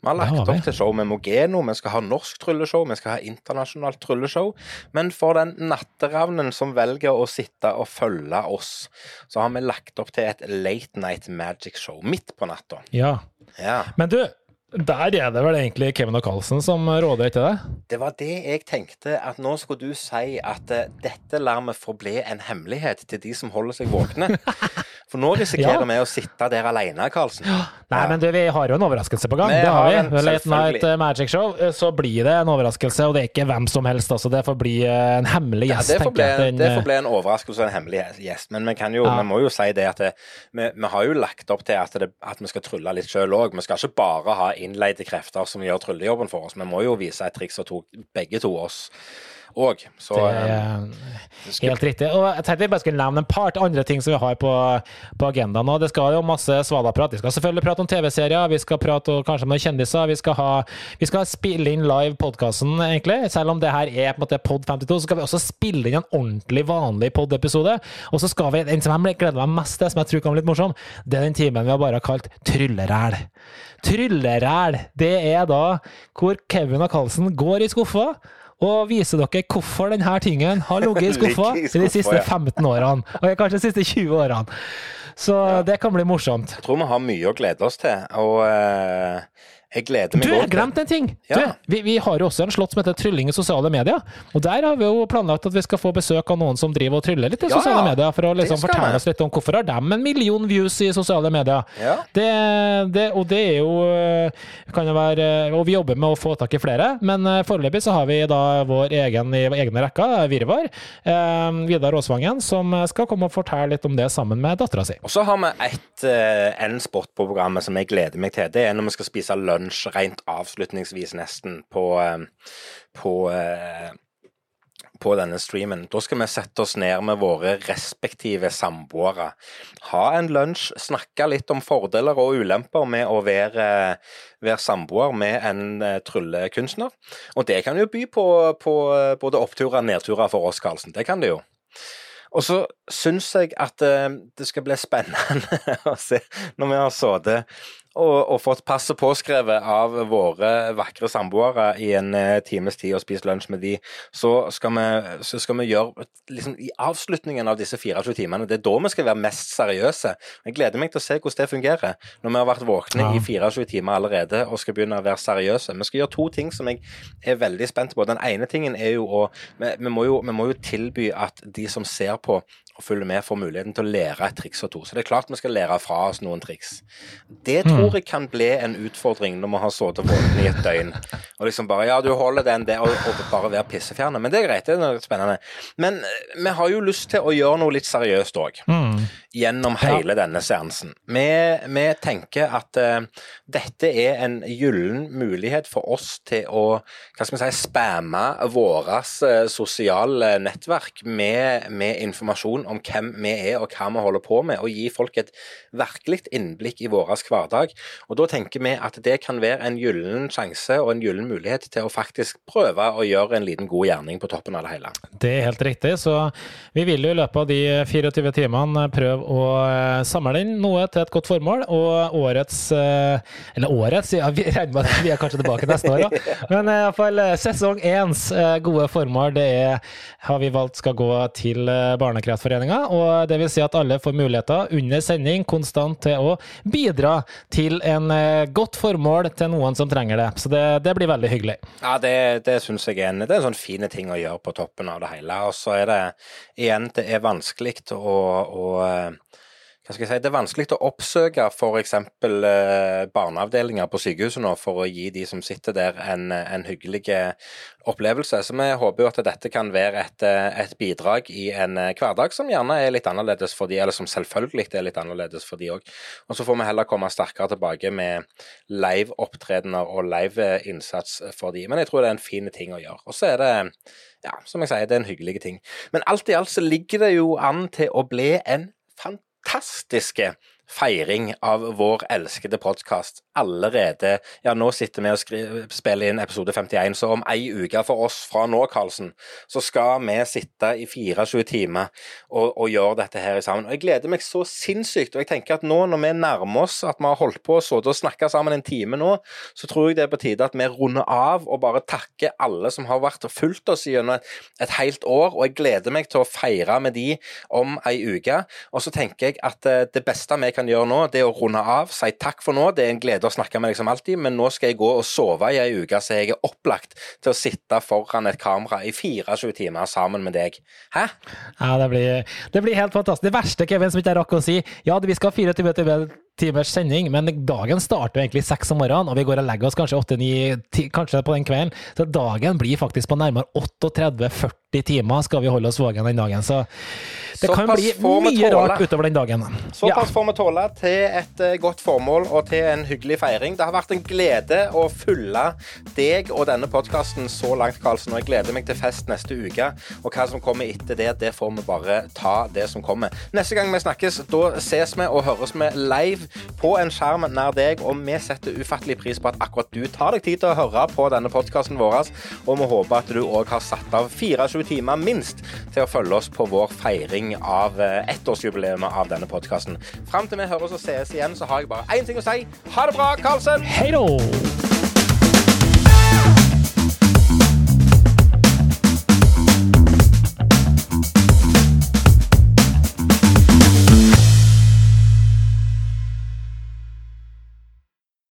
Speaker 2: Vi har lagt opp til show med Mogeno, vi skal ha norsk trylleshow, vi skal ha internasjonalt trylleshow. Men for den natteravnen som velger å sitte og følge oss, så har vi lagt opp til et late night magic show midt på natta.
Speaker 1: Ja.
Speaker 2: Ja.
Speaker 1: Men du, der er det vel egentlig Kevin og Carlsen som råder, etter det?
Speaker 2: Det var det jeg tenkte, at nå skulle du si at eh, dette lar vi forbli en hemmelighet til de som holder seg våkne. For nå risikerer
Speaker 1: Ja.
Speaker 2: vi å sitte der alene, Karlsen.
Speaker 1: Nei,
Speaker 2: Ja.
Speaker 1: men du, vi har jo en overraskelse på gang.
Speaker 2: Vi
Speaker 1: det har vi.
Speaker 2: en,
Speaker 1: Late Night eh, Magic Show. eh, Så blir det en overraskelse, og det er ikke hvem som helst. Altså. Det får bli en hemmelig
Speaker 2: Ja,
Speaker 1: gjest,
Speaker 2: det, får bli.
Speaker 1: Den,
Speaker 2: det får bli en overraskelse og en hemmelig gjest. Men vi, kan jo,
Speaker 1: Ja.
Speaker 2: vi må jo si det at det, vi, vi har jo lagt opp til at, det, at vi skal trylle litt sjøl òg. Vi skal ikke bare ha innleide krefter som gjør tryllejobben for oss. Vi må jo vise et triks og to, begge to oss òg. Så
Speaker 1: det
Speaker 2: eh,
Speaker 1: er helt riktig. Og jeg tenkte vi bare skulle nevne en par andre ting som vi har på, på agendaen. nå. Det skal jo masse svada-prat. Vi skal selvfølgelig prate om TV-serier, vi skal prate kanskje med noen kjendiser. Vi skal, ha, vi skal spille inn live podkasten, egentlig. Selv om det her er på en måte pod 52, så skal vi også spille inn en ordentlig vanlig pod-episode. Og så skal vi, den som jeg gleder meg mest til, som jeg tror kan bli litt morsom, det er den timen vi har bare kalt Trylleræl. Trylleræl, det er da hvor Kevin og Carlsen går i skuffa og vise dere hvorfor denne tingen har ligget i skuffa
Speaker 2: i
Speaker 1: de siste 15 årene, og kanskje de siste 20 årene. Så det kan bli morsomt.
Speaker 2: jeg tror vi har mye å glede oss til. Og eh, jeg gleder
Speaker 1: Du,
Speaker 2: meg
Speaker 1: jeg glemte en ting!
Speaker 2: Ja.
Speaker 1: Du, vi, vi har jo også en slott som heter Trylling i sosiale medier. Og der har vi jo planlagt at vi skal få besøk av noen som driver og tryller litt i
Speaker 2: Ja,
Speaker 1: sosiale medier, for å liksom fortelle oss litt om hvorfor har de en million views i sosiale medier.
Speaker 2: Ja.
Speaker 1: Det, det, og det er jo øh, kan jo være Og vi jobber med å få tak i flere, men øh, foreløpig så har vi da vår egen i egne rekker, Virvar, eh, Vidar Aasvangen, som skal komme og fortelle litt om det sammen med dattera si.
Speaker 2: Og så har vi et, eh, en spot på programmet som jeg gleder meg til. Det er når vi skal spise lunsj rent avslutningsvis nesten på, eh, på, eh, på denne streamen. Da skal vi sette oss ned med våre respektive samboere. Ha en lunsj, snakke litt om fordeler og ulemper med å være, være samboer med en eh, tryllekunstner. Og det kan jo by på, på eh, både oppturer og nedturer for oss, Karlsen. Det kan det jo. Og så syns jeg at det skal bli spennende å se når vi har sittet og, og fått passet påskrevet av våre vakre samboere i en eh, times tid og spist lunsj med de, så skal vi, så skal vi gjøre liksom, I avslutningen av disse 24 timene, det er da vi skal være mest seriøse. Jeg gleder meg til å se hvordan det fungerer, når vi har vært våkne
Speaker 1: Ja.
Speaker 2: i 24 timer allerede og skal begynne å være seriøse. Vi skal gjøre to ting som jeg er veldig spent på. Den ene tingen er jo å Vi, vi, må, jo, vi må jo tilby at de som ser på, og følger med, får muligheten til å lære et triks og to. Så det er klart vi skal lære fra oss noen triks. Det tror jeg kan bli en utfordring når vi har sittet våkne i et døgn. Og liksom bare Ja, du holder den der, og, og bare være pissefjerne. Men det er greit, det er spennende. Men eh, vi har jo lyst til å gjøre noe litt seriøst òg.
Speaker 1: Mm.
Speaker 2: Gjennom hele denne seansen. Vi, vi tenker at uh, dette er en gyllen mulighet for oss til å hva skal vi si, spamme våre uh, sosiale nettverk med, med informasjon informasjon om hvem vi er og hva vi holder på med, og gi folk et virkelig innblikk i vår hverdag. Og Da tenker vi at det kan være en gyllen sjanse og en gyllen mulighet til å faktisk prøve å gjøre en liten god gjerning på toppen av det hele.
Speaker 1: Det er helt riktig, så vi vil jo i løpet av de 24 timene prøve å eh, samle inn noe til et godt formål. Og årets eh, Eller årets, ja, vi regner med at vi er kanskje tilbake neste år, da. Men eh, iallfall sesong éns gode formål, det er, har vi valgt skal gå til Barnekraftforeningen Kreftforeninga. Og det vil si at alle får muligheter under sending konstant til å bidra til en eh, godt formål til noen som trenger det. Så det, det blir veldig hyggelig.
Speaker 2: Ja, det, det syns jeg er en, det er en sånn fine ting å gjøre på toppen av det hele. Og så er det igjen, det er vanskelig å, å si, Det er vanskelig å oppsøke f.eks. Eh, barneavdelinger på sykehuset nå for å gi de som sitter der, en, en hyggelig opplevelse. Så vi håper jo at dette kan være et, et, bidrag i en hverdag som gjerne er litt annerledes for de, eller som selvfølgelig er litt annerledes for de òg. Og så får vi heller komme sterkere tilbake med live-opptredener og live-innsats for de. Men jeg tror det er en fin ting å gjøre. Og så er det ja, som jeg sier, det er en hyggelig ting. Men alt i alt så ligger det jo an til å bli en fantastiske feiring av vår elskede podkast allerede Ja, nå sitter vi og spiller inn episode 51, så om ei uke for oss fra nå, Karlsen, så skal vi sitte i 24 timer og, og gjøre dette her sammen. Og Jeg gleder meg så sinnssykt. Og jeg tenker at nå når vi nærmer oss at vi har holdt på så og snakka sammen en time nå, så tror jeg det er på tide at vi runder av og bare takker alle som har vært og fulgt oss gjennom et, et helt år. Og jeg gleder meg til å feire med de om ei uke. Og så tenker jeg at eh, det beste vi kan gjøre nå, det er å runde av, si takk for nå. Det er en glede å snakke med deg som alltid, men nå skal jeg gå og sove i ei uke, så jeg er opplagt til å sitte foran et kamera i 24 timer sammen med deg. Hæ?
Speaker 1: Ja, det blir, det blir helt fantastisk. Det verste, Kevin, som ikke jeg rakk å si, ja, vi skal ha 24 timers sending, men dagen starter egentlig seks om morgenen, og vi går og legger oss kanskje åtte-ni, kanskje på den kvelden. Så dagen blir faktisk på nærmere 38-40 timer skal vi holde oss vågen den dagen. Så det kan bli mye rart utover den dagen.
Speaker 2: Såpass ja. får vi tåle til et uh, godt formål og til en hyggelig feiring. Det har vært en glede å følge deg og denne podkasten så langt, Karlsen. Og jeg gleder meg til fest neste uke. Og hva som kommer etter det, det får vi bare ta det som kommer. Neste gang vi snakkes, da ses vi og høres vi live på en skjerm nær deg. Og vi setter ufattelig pris på at akkurat du tar deg tid til å høre på denne podkasten vår. Og vi håper at du òg har satt av 24 timer minst til å følge oss på vår feiring av eh, ettårsjubileet av denne podkasten. Fram til vi høres og sees igjen, så har jeg bare én ting å si. Ha det bra, Karlsen!
Speaker 1: Hei då!